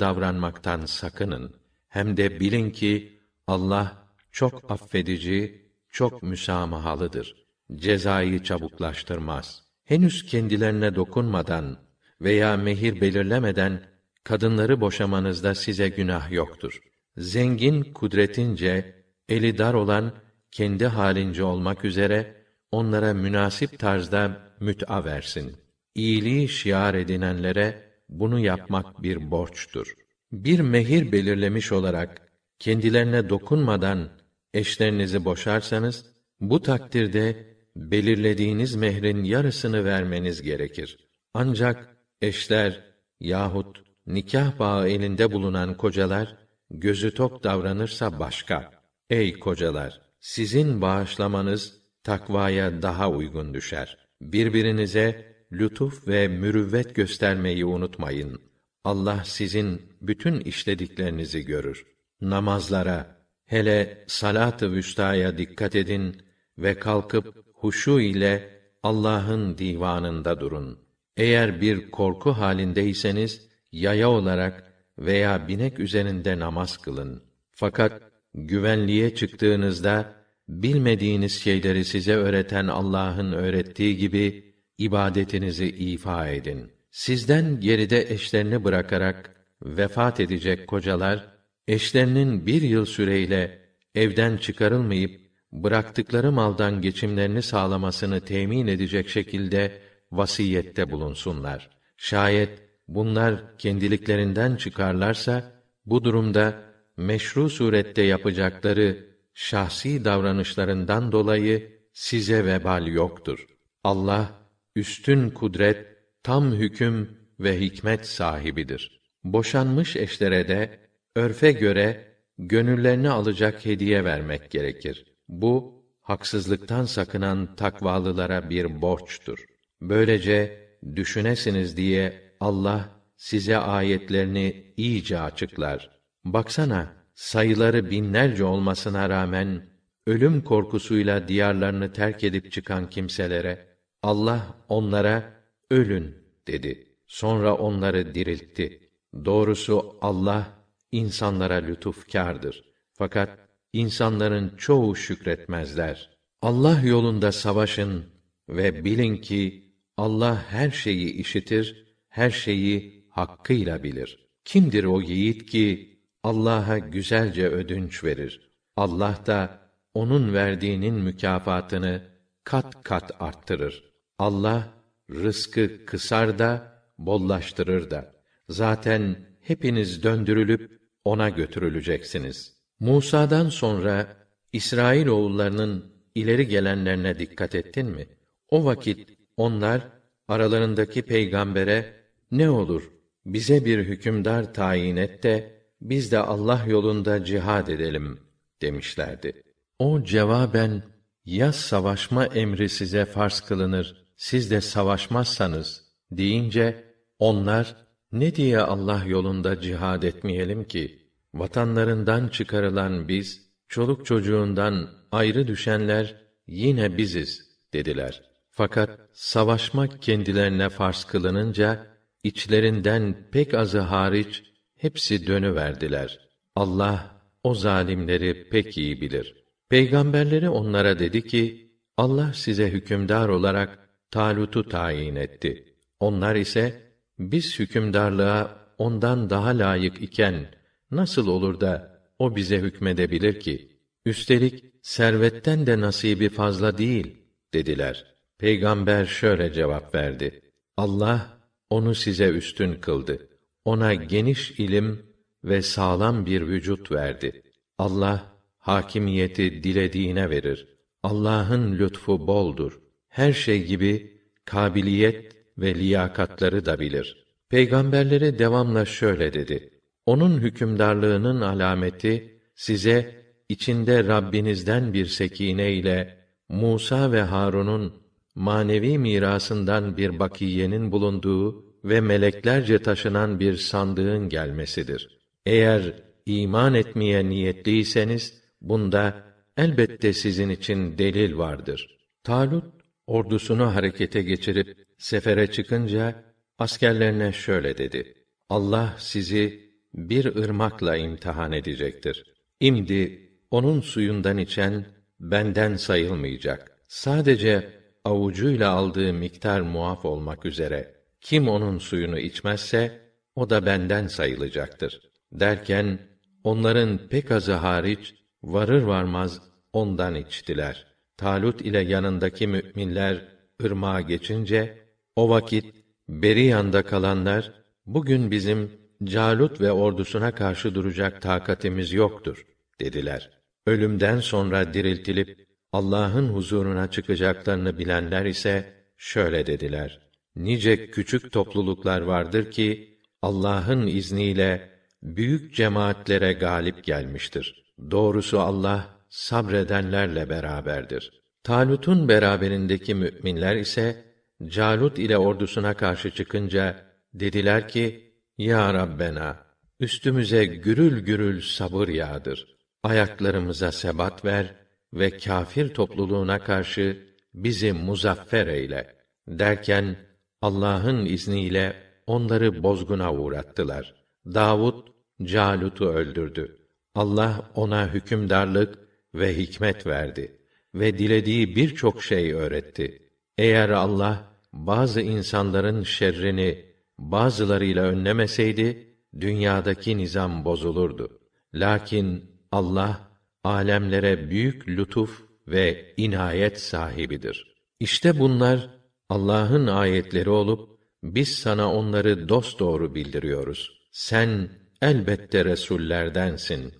A: davranmaktan sakının. Hem de bilin ki Allah çok affedici, çok müsamahalıdır. Cezayı çabuklaştırmaz. Henüz kendilerine dokunmadan veya mehir belirlemeden kadınları boşamanızda size günah yoktur. Zengin kudretince eli dar olan kendi halince olmak üzere onlara münasip tarzda müt'a versin. İyiliği şiar edinenlere bunu yapmak bir borçtur. Bir mehir belirlemiş olarak kendilerine dokunmadan eşlerinizi boşarsanız bu takdirde belirlediğiniz mehrin yarısını vermeniz gerekir. Ancak eşler yahut nikah bağı elinde bulunan kocalar gözü tok davranırsa başka. Ey kocalar, sizin bağışlamanız takvaya daha uygun düşer. Birbirinize lütuf ve mürüvvet göstermeyi unutmayın. Allah sizin bütün işlediklerinizi görür. Namazlara, hele salat-ı vüstaya dikkat edin ve kalkıp huşu ile Allah'ın divanında durun. Eğer bir korku halindeyseniz yaya olarak veya binek üzerinde namaz kılın. Fakat güvenliğe çıktığınızda bilmediğiniz şeyleri size öğreten Allah'ın öğrettiği gibi ibadetinizi ifa edin. Sizden geride eşlerini bırakarak vefat edecek kocalar eşlerinin bir yıl süreyle evden çıkarılmayıp bıraktıkları maldan geçimlerini sağlamasını temin edecek şekilde vasiyette bulunsunlar. Şayet bunlar kendiliklerinden çıkarlarsa bu durumda meşru surette yapacakları şahsi davranışlarından dolayı size vebal yoktur. Allah üstün kudret, tam hüküm ve hikmet sahibidir. Boşanmış eşlere de örfe göre gönüllerini alacak hediye vermek gerekir. Bu haksızlıktan sakınan takvalılara bir borçtur. Böylece düşünesiniz diye Allah size ayetlerini iyice açıklar. Baksana, sayıları binlerce olmasına rağmen ölüm korkusuyla diyarlarını terk edip çıkan kimselere Allah onlara ölün dedi. Sonra onları diriltti. Doğrusu Allah insanlara lütufkârdır. Fakat insanların çoğu şükretmezler. Allah yolunda savaşın ve bilin ki Allah her şeyi işitir, her şeyi hakkıyla bilir. Kimdir o yiğit ki Allah'a güzelce ödünç verir? Allah da onun verdiğinin mükafatını kat kat arttırır. Allah rızkı kısar da bollaştırır da. Zaten hepiniz döndürülüp ona götürüleceksiniz. Musa'dan sonra İsrail oğullarının ileri gelenlerine dikkat ettin mi? O vakit onlar aralarındaki peygambere ne olur bize bir hükümdar tayin et de biz de Allah yolunda cihad edelim demişlerdi. O cevaben ya savaşma emri size farz kılınır siz de savaşmazsanız deyince onlar ne diye Allah yolunda cihad etmeyelim ki vatanlarından çıkarılan biz çoluk çocuğundan ayrı düşenler yine biziz dediler. Fakat savaşmak kendilerine farz kılınınca içlerinden pek azı hariç hepsi dönüverdiler. Allah o zalimleri pek iyi bilir. Peygamberleri onlara dedi ki: Allah size hükümdar olarak Talut'u tayin etti. Onlar ise biz hükümdarlığa ondan daha layık iken nasıl olur da o bize hükmedebilir ki? Üstelik servetten de nasibi fazla değil dediler. Peygamber şöyle cevap verdi. Allah onu size üstün kıldı. Ona geniş ilim ve sağlam bir vücut verdi. Allah hakimiyeti dilediğine verir. Allah'ın lütfu boldur. Her şey gibi kabiliyet ve liyakatları da bilir. Peygamberlere devamla şöyle dedi: Onun hükümdarlığının alameti size içinde Rabbinizden bir sekine ile Musa ve Harun'un manevi mirasından bir bakiyenin bulunduğu ve meleklerce taşınan bir sandığın gelmesidir. Eğer iman etmeye niyetliyseniz bunda elbette sizin için delil vardır. Talut ordusunu harekete geçirip sefere çıkınca askerlerine şöyle dedi: Allah sizi bir ırmakla imtihan edecektir. İmdi onun suyundan içen benden sayılmayacak. Sadece avucuyla aldığı miktar muaf olmak üzere kim onun suyunu içmezse o da benden sayılacaktır. Derken onların pek azı hariç varır varmaz ondan içtiler. Talut ile yanındaki müminler ırmağa geçince o vakit beri yanda kalanlar bugün bizim Calut ve ordusuna karşı duracak takatimiz yoktur dediler. Ölümden sonra diriltilip Allah'ın huzuruna çıkacaklarını bilenler ise şöyle dediler: Nice küçük topluluklar vardır ki Allah'ın izniyle büyük cemaatlere galip gelmiştir. Doğrusu Allah sabredenlerle beraberdir. Talut'un beraberindeki müminler ise Calut ile ordusuna karşı çıkınca dediler ki Ya Rabbena, üstümüze gürül gürül sabır yağdır. Ayaklarımıza sebat ver ve kâfir topluluğuna karşı bizi muzaffer eyle. Derken Allah'ın izniyle onları bozguna uğrattılar. Davud Calut'u öldürdü. Allah ona hükümdarlık ve hikmet verdi ve dilediği birçok şey öğretti. Eğer Allah bazı insanların şerrini bazılarıyla önlemeseydi dünyadaki nizam bozulurdu. Lakin Allah alemlere büyük lütuf ve inayet sahibidir. İşte bunlar Allah'ın ayetleri olup biz sana onları dosdoğru bildiriyoruz. Sen elbette resullerdensin.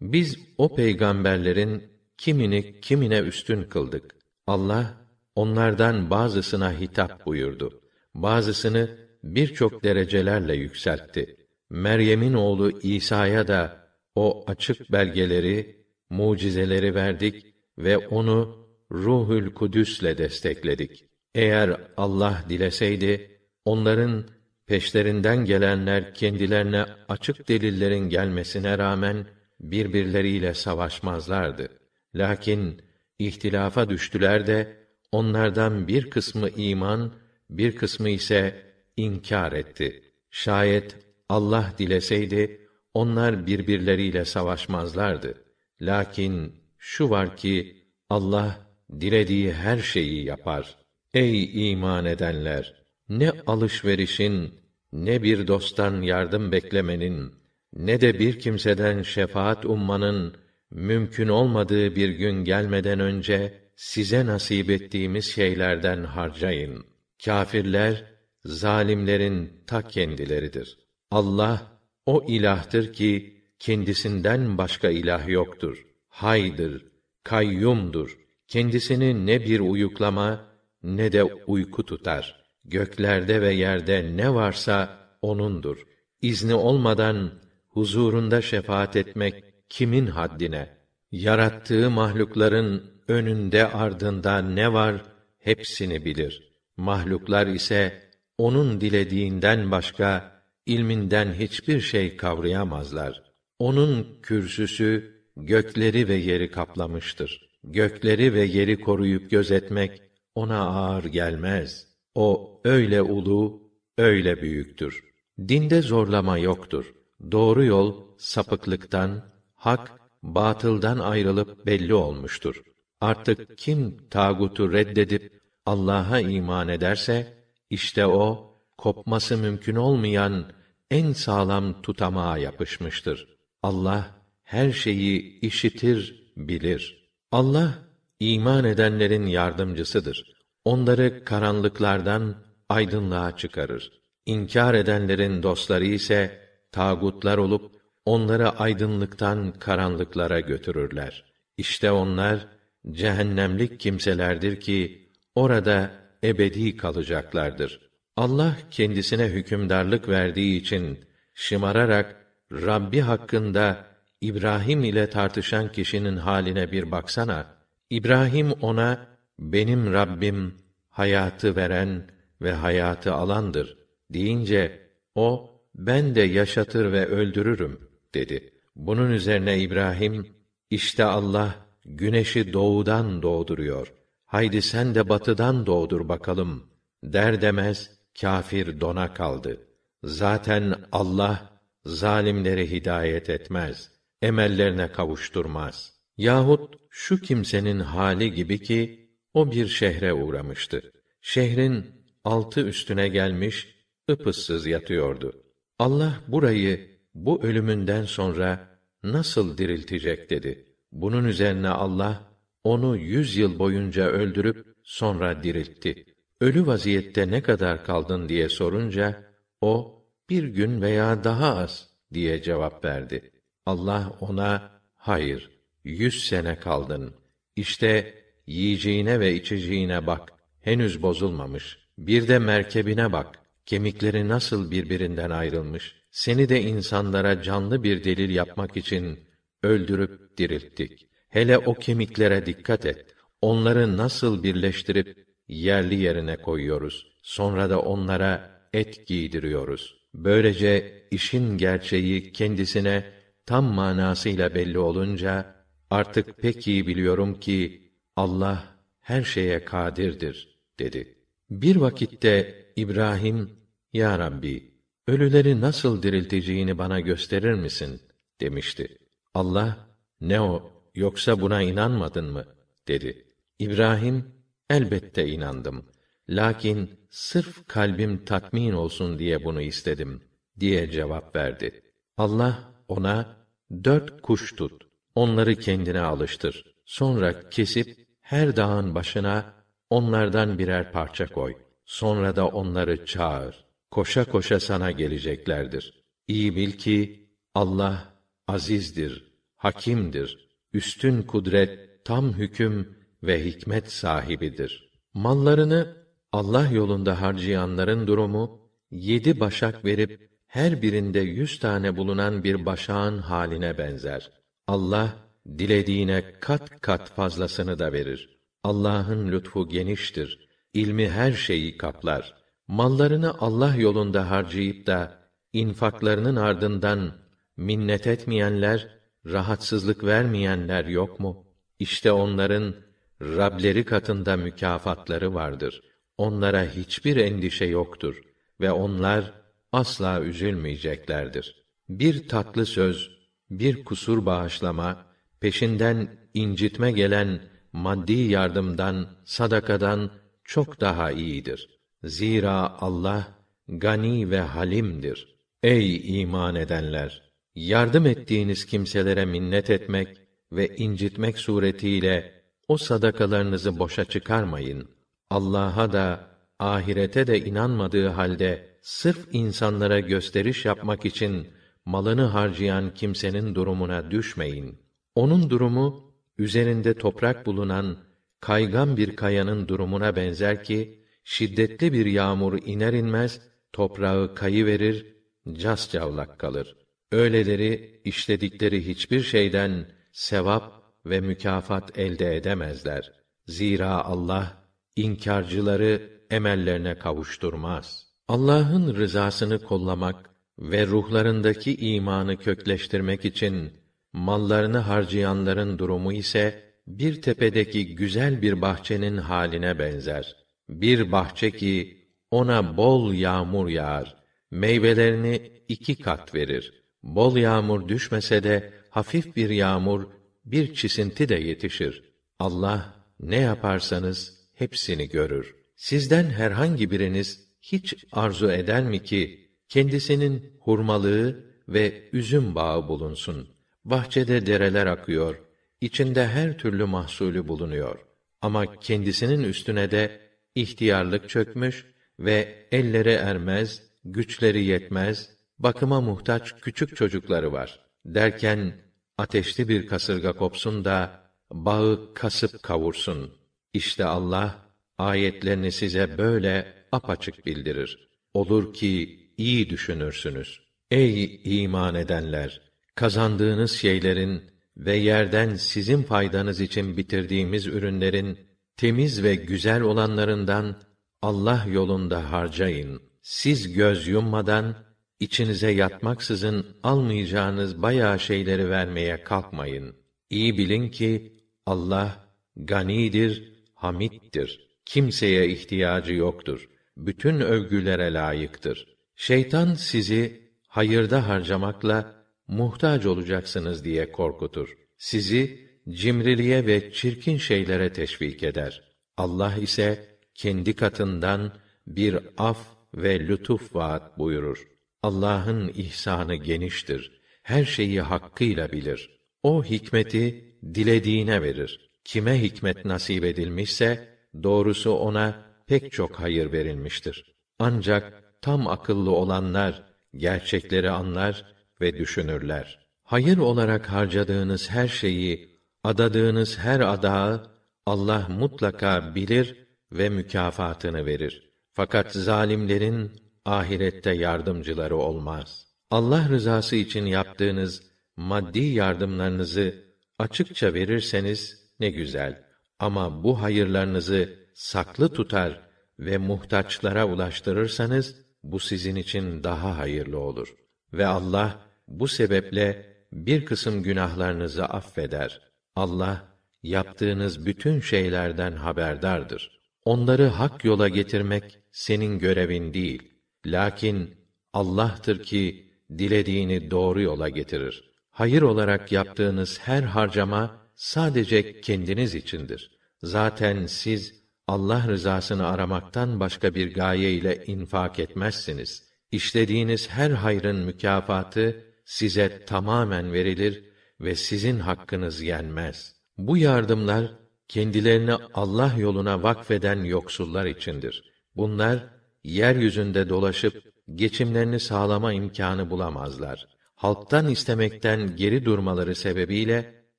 A: Biz o peygamberlerin kimini kimine üstün kıldık. Allah onlardan bazısına hitap buyurdu. Bazısını birçok derecelerle yükseltti. Meryem'in oğlu İsa'ya da o açık belgeleri, mucizeleri verdik ve onu Ruhül Kudüs'le destekledik. Eğer Allah dileseydi, onların peşlerinden gelenler kendilerine açık delillerin gelmesine rağmen birbirleriyle savaşmazlardı. Lakin ihtilafa düştüler de onlardan bir kısmı iman, bir kısmı ise inkar etti. Şayet Allah dileseydi onlar birbirleriyle savaşmazlardı. Lakin şu var ki Allah dilediği her şeyi yapar. Ey iman edenler, ne alışverişin, ne bir dosttan yardım beklemenin, ne de bir kimseden şefaat ummanın mümkün olmadığı bir gün gelmeden önce size nasip ettiğimiz şeylerden harcayın. Kâfirler zalimlerin ta kendileridir. Allah o ilahtır ki kendisinden başka ilah yoktur. Haydır, kayyumdur. Kendisini ne bir uyuklama ne de uyku tutar. Göklerde ve yerde ne varsa onundur. İzni olmadan huzurunda şefaat etmek kimin haddine? Yarattığı mahlukların önünde ardında ne var hepsini bilir. Mahluklar ise onun dilediğinden başka ilminden hiçbir şey kavrayamazlar. Onun kürsüsü gökleri ve yeri kaplamıştır. Gökleri ve yeri koruyup gözetmek ona ağır gelmez. O öyle ulu, öyle büyüktür. Dinde zorlama yoktur. Doğru yol sapıklıktan, hak batıldan ayrılıp belli olmuştur. Artık kim tağutu reddedip Allah'a iman ederse işte o kopması mümkün olmayan en sağlam tutamağa yapışmıştır. Allah her şeyi işitir, bilir. Allah iman edenlerin yardımcısıdır. Onları karanlıklardan aydınlığa çıkarır. İnkar edenlerin dostları ise tağutlar olup onları aydınlıktan karanlıklara götürürler. İşte onlar cehennemlik kimselerdir ki orada ebedi kalacaklardır. Allah kendisine hükümdarlık verdiği için şımararak Rabbi hakkında İbrahim ile tartışan kişinin haline bir baksana. İbrahim ona benim Rabbim hayatı veren ve hayatı alandır deyince o ben de yaşatır ve öldürürüm dedi. Bunun üzerine İbrahim işte Allah güneşi doğudan doğduruyor. Haydi sen de batıdan doğdur bakalım der demez kâfir dona kaldı. Zaten Allah zalimleri hidayet etmez, emellerine kavuşturmaz. Yahut şu kimsenin hali gibi ki o bir şehre uğramıştı. Şehrin altı üstüne gelmiş, ıpıssız yatıyordu. Allah burayı bu ölümünden sonra nasıl diriltecek dedi. Bunun üzerine Allah onu yüz yıl boyunca öldürüp sonra diriltti. Ölü vaziyette ne kadar kaldın diye sorunca o bir gün veya daha az diye cevap verdi. Allah ona hayır yüz sene kaldın. İşte yiyeceğine ve içeceğine bak henüz bozulmamış. Bir de merkebine bak kemikleri nasıl birbirinden ayrılmış. Seni de insanlara canlı bir delil yapmak için öldürüp dirilttik. Hele o kemiklere dikkat et. Onları nasıl birleştirip yerli yerine koyuyoruz. Sonra da onlara et giydiriyoruz. Böylece işin gerçeği kendisine tam manasıyla belli olunca artık pek iyi biliyorum ki Allah her şeye kadirdir dedi. Bir vakitte İbrahim ya Rabbi ölüleri nasıl dirilteceğini bana gösterir misin demişti. Allah ne o yoksa buna inanmadın mı dedi. İbrahim elbette inandım. Lakin sırf kalbim tatmin olsun diye bunu istedim diye cevap verdi. Allah ona dört kuş tut, onları kendine alıştır. Sonra kesip her dağın başına onlardan birer parça koy. Sonra da onları çağır. Koşa koşa sana geleceklerdir. İyi bil ki Allah azizdir, hakimdir, üstün kudret, tam hüküm ve hikmet sahibidir. Mallarını Allah yolunda harcayanların durumu yedi başak verip her birinde yüz tane bulunan bir başağın haline benzer. Allah dilediğine kat kat fazlasını da verir. Allah'ın lütfu geniştir. İlmi her şeyi kaplar. Mallarını Allah yolunda harcayıp da infaklarının ardından minnet etmeyenler, rahatsızlık vermeyenler yok mu? İşte onların Rableri katında mükafatları vardır. Onlara hiçbir endişe yoktur ve onlar asla üzülmeyeceklerdir. Bir tatlı söz, bir kusur bağışlama, peşinden incitme gelen maddi yardımdan, sadakadan çok daha iyidir. Zira Allah gani ve halimdir. Ey iman edenler! Yardım ettiğiniz kimselere minnet etmek ve incitmek suretiyle o sadakalarınızı boşa çıkarmayın. Allah'a da ahirete de inanmadığı halde sırf insanlara gösteriş yapmak için malını harcayan kimsenin durumuna düşmeyin. Onun durumu üzerinde toprak bulunan kaygan bir kayanın durumuna benzer ki şiddetli bir yağmur iner inmez toprağı kayıverir, cascavlak kalır. Öyleleri işledikleri hiçbir şeyden sevap ve mükafat elde edemezler. Zira Allah inkarcıları emellerine kavuşturmaz. Allah'ın rızasını kollamak ve ruhlarındaki imanı kökleştirmek için mallarını harcayanların durumu ise bir tepedeki güzel bir bahçenin haline benzer. Bir bahçe ki ona bol yağmur yağar, meyvelerini iki kat verir. Bol yağmur düşmese de hafif bir yağmur, bir çisinti de yetişir. Allah ne yaparsanız hepsini görür. Sizden herhangi biriniz hiç arzu eder mi ki kendisinin hurmalığı ve üzüm bağı bulunsun? Bahçede dereler akıyor, içinde her türlü mahsulü bulunuyor. Ama kendisinin üstüne de ihtiyarlık çökmüş ve elleri ermez, güçleri yetmez, bakıma muhtaç küçük çocukları var. Derken ateşli bir kasırga kopsun da bağı kasıp kavursun. İşte Allah ayetlerini size böyle apaçık bildirir. Olur ki iyi düşünürsünüz. Ey iman edenler, kazandığınız şeylerin ve yerden sizin faydanız için bitirdiğimiz ürünlerin temiz ve güzel olanlarından Allah yolunda harcayın. Siz göz yummadan içinize yatmaksızın almayacağınız bayağı şeyleri vermeye kalkmayın. İyi bilin ki Allah ganidir, hamittir. Kimseye ihtiyacı yoktur. Bütün övgülere layıktır. Şeytan sizi hayırda harcamakla muhtaç olacaksınız diye korkutur. Sizi cimriliğe ve çirkin şeylere teşvik eder. Allah ise kendi katından bir af ve lütuf vaat buyurur. Allah'ın ihsanı geniştir. Her şeyi hakkıyla bilir. O hikmeti dilediğine verir. Kime hikmet nasip edilmişse doğrusu ona pek çok hayır verilmiştir. Ancak tam akıllı olanlar gerçekleri anlar ve düşünürler. Hayır olarak harcadığınız her şeyi, adadığınız her adağı Allah mutlaka bilir ve mükafatını verir. Fakat zalimlerin ahirette yardımcıları olmaz. Allah rızası için yaptığınız maddi yardımlarınızı açıkça verirseniz ne güzel. Ama bu hayırlarınızı saklı tutar ve muhtaçlara ulaştırırsanız bu sizin için daha hayırlı olur. Ve Allah bu sebeple bir kısım günahlarınızı affeder. Allah yaptığınız bütün şeylerden haberdardır. Onları hak yola getirmek senin görevin değil. Lakin Allah'tır ki dilediğini doğru yola getirir. Hayır olarak yaptığınız her harcama sadece kendiniz içindir. Zaten siz Allah rızasını aramaktan başka bir gaye ile infak etmezsiniz. İşlediğiniz her hayrın mükafatı size tamamen verilir ve sizin hakkınız yenmez. Bu yardımlar kendilerini Allah yoluna vakfeden yoksullar içindir. Bunlar yeryüzünde dolaşıp geçimlerini sağlama imkanı bulamazlar. Halktan istemekten geri durmaları sebebiyle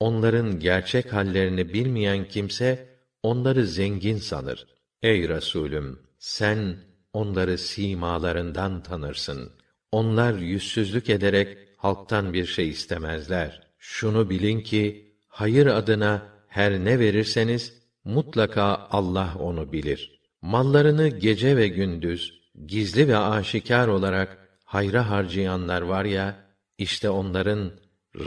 A: onların gerçek hallerini bilmeyen kimse onları zengin sanır. Ey Resulüm, sen onları simalarından tanırsın. Onlar yüzsüzlük ederek halktan bir şey istemezler. Şunu bilin ki hayır adına her ne verirseniz mutlaka Allah onu bilir. Mallarını gece ve gündüz gizli ve aşikar olarak hayra harcayanlar var ya işte onların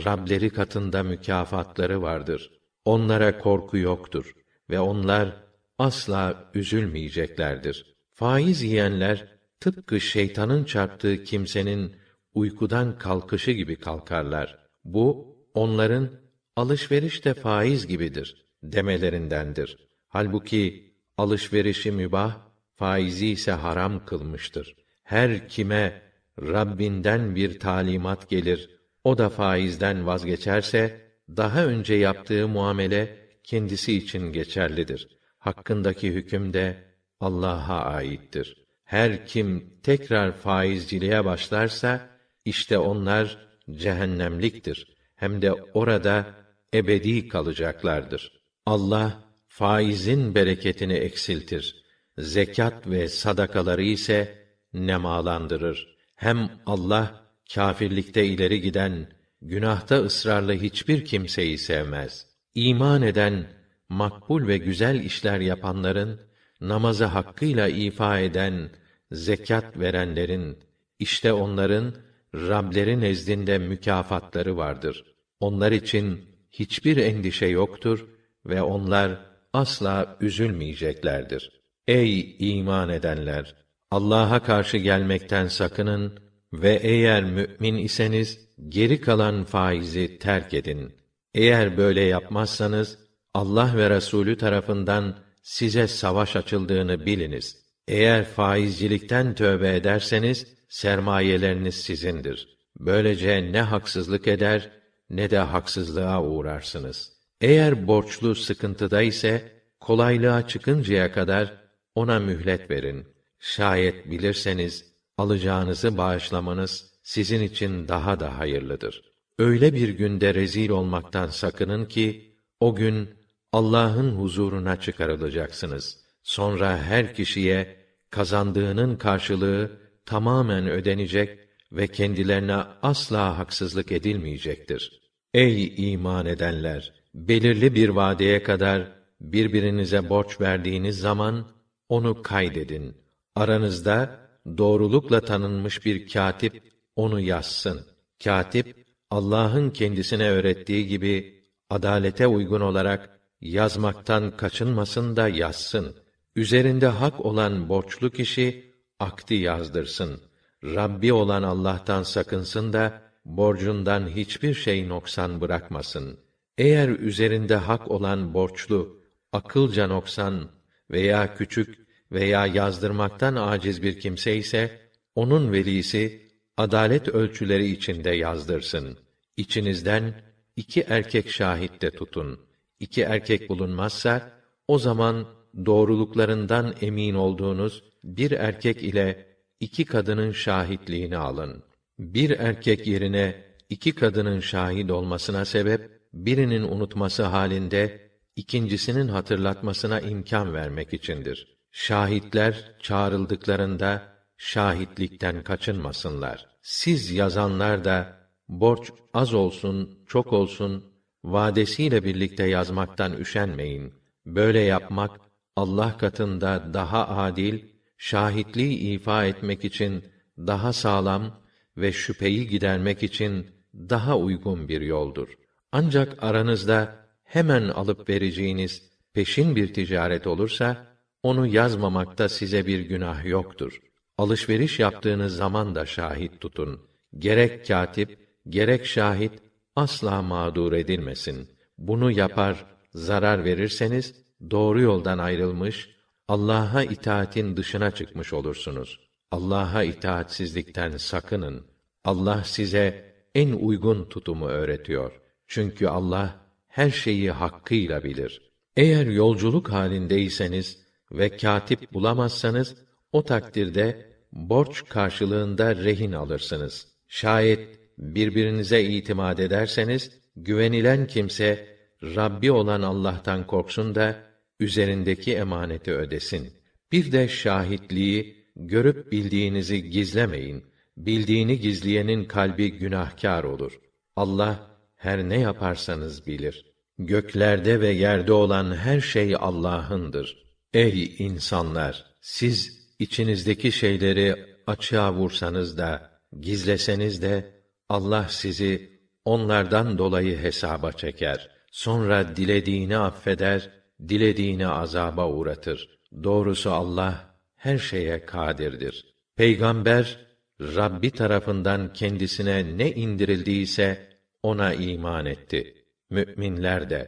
A: Rableri katında mükafatları vardır. Onlara korku yoktur ve onlar asla üzülmeyeceklerdir. Faiz yiyenler tıpkı şeytanın çarptığı kimsenin uykudan kalkışı gibi kalkarlar. Bu onların alışveriş de faiz gibidir demelerindendir. Halbuki alışverişi mübah, faizi ise haram kılmıştır. Her kime Rabbinden bir talimat gelir, o da faizden vazgeçerse, daha önce yaptığı muamele kendisi için geçerlidir. Hakkındaki hüküm de Allah'a aittir. Her kim tekrar faizciliğe başlarsa, işte onlar cehennemliktir. Hem de orada ebedi kalacaklardır. Allah faizin bereketini eksiltir. Zekat ve sadakaları ise nemalandırır. Hem Allah kâfirlikte ileri giden, günahta ısrarlı hiçbir kimseyi sevmez. İman eden, makbul ve güzel işler yapanların, namazı hakkıyla ifa eden, zekat verenlerin, işte onların Rableri nezdinde mükafatları vardır. Onlar için hiçbir endişe yoktur ve onlar asla üzülmeyeceklerdir. Ey iman edenler! Allah'a karşı gelmekten sakının ve eğer mü'min iseniz geri kalan faizi terk edin. Eğer böyle yapmazsanız Allah ve Resulü tarafından size savaş açıldığını biliniz. Eğer faizcilikten tövbe ederseniz sermayeleriniz sizindir. Böylece ne haksızlık eder ne de haksızlığa uğrarsınız. Eğer borçlu sıkıntıda ise kolaylığa çıkıncaya kadar ona mühlet verin. Şayet bilirseniz alacağınızı bağışlamanız sizin için daha da hayırlıdır. Öyle bir günde rezil olmaktan sakının ki o gün Allah'ın huzuruna çıkarılacaksınız. Sonra her kişiye kazandığının karşılığı tamamen ödenecek ve kendilerine asla haksızlık edilmeyecektir. Ey iman edenler! Belirli bir vadeye kadar birbirinize borç verdiğiniz zaman onu kaydedin. Aranızda doğrulukla tanınmış bir katip onu yazsın. Katip Allah'ın kendisine öğrettiği gibi adalete uygun olarak yazmaktan kaçınmasın da yazsın. Üzerinde hak olan borçlu kişi akdi yazdırsın. Rabbi olan Allah'tan sakınsın da borcundan hiçbir şey noksan bırakmasın. Eğer üzerinde hak olan borçlu akılca noksan veya küçük veya yazdırmaktan aciz bir kimse ise onun velisi adalet ölçüleri içinde yazdırsın. İçinizden iki erkek şahit de tutun. İki erkek bulunmazsa o zaman doğruluklarından emin olduğunuz bir erkek ile iki kadının şahitliğini alın. Bir erkek yerine iki kadının şahit olmasına sebep birinin unutması halinde ikincisinin hatırlatmasına imkan vermek içindir. Şahitler çağrıldıklarında şahitlikten kaçınmasınlar. Siz yazanlar da borç az olsun, çok olsun vadesiyle birlikte yazmaktan üşenmeyin. Böyle yapmak Allah katında daha adil şahitliği ifa etmek için daha sağlam ve şüpheyi gidermek için daha uygun bir yoldur. Ancak aranızda hemen alıp vereceğiniz peşin bir ticaret olursa onu yazmamakta size bir günah yoktur. Alışveriş yaptığınız zaman da şahit tutun. Gerek katip, gerek şahit asla mağdur edilmesin. Bunu yapar, zarar verirseniz doğru yoldan ayrılmış, Allah'a itaatin dışına çıkmış olursunuz. Allah'a itaatsizlikten sakının. Allah size en uygun tutumu öğretiyor. Çünkü Allah her şeyi hakkıyla bilir. Eğer yolculuk halindeyseniz ve katip bulamazsanız o takdirde borç karşılığında rehin alırsınız. Şayet birbirinize itimat ederseniz güvenilen kimse Rabbi olan Allah'tan korksun da üzerindeki emaneti ödesin. Bir de şahitliği görüp bildiğinizi gizlemeyin. Bildiğini gizleyenin kalbi günahkar olur. Allah her ne yaparsanız bilir. Göklerde ve yerde olan her şey Allah'ındır. Ey insanlar, siz içinizdeki şeyleri açığa vursanız da, gizleseniz de Allah sizi onlardan dolayı hesaba çeker. Sonra dilediğini affeder, dilediğini azaba uğratır. Doğrusu Allah her şeye kadirdir. Peygamber Rabbi tarafından kendisine ne indirildiyse ona iman etti. Müminler de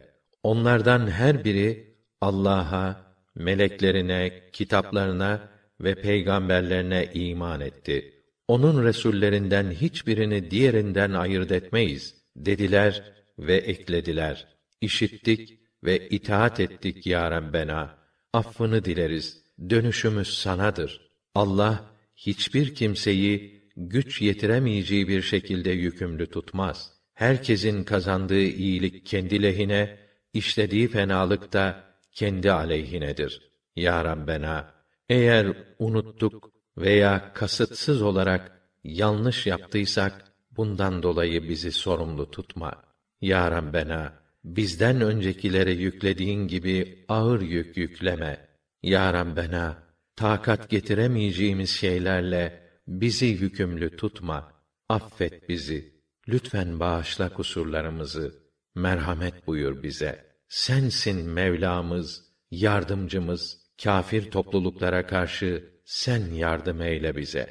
A: onlardan her biri Allah'a, meleklerine, kitaplarına ve peygamberlerine iman etti. Onun resullerinden hiçbirini diğerinden ayırt etmeyiz dediler ve eklediler. İşittik ve itaat ettik ya Rabbena. Affını dileriz. Dönüşümüz sanadır. Allah hiçbir kimseyi güç yetiremeyeceği bir şekilde yükümlü tutmaz. Herkesin kazandığı iyilik kendi lehine, işlediği fenalık da kendi aleyhinedir. Ya Rabbena, eğer unuttuk veya kasıtsız olarak yanlış yaptıysak, bundan dolayı bizi sorumlu tutma. Ya Rabbena, bizden öncekilere yüklediğin gibi ağır yük yükleme. Ya Rabbena, takat getiremeyeceğimiz şeylerle bizi yükümlü tutma. Affet bizi. Lütfen bağışla kusurlarımızı. Merhamet buyur bize. Sensin Mevlamız, yardımcımız. Kâfir topluluklara karşı sen yardım eyle bize.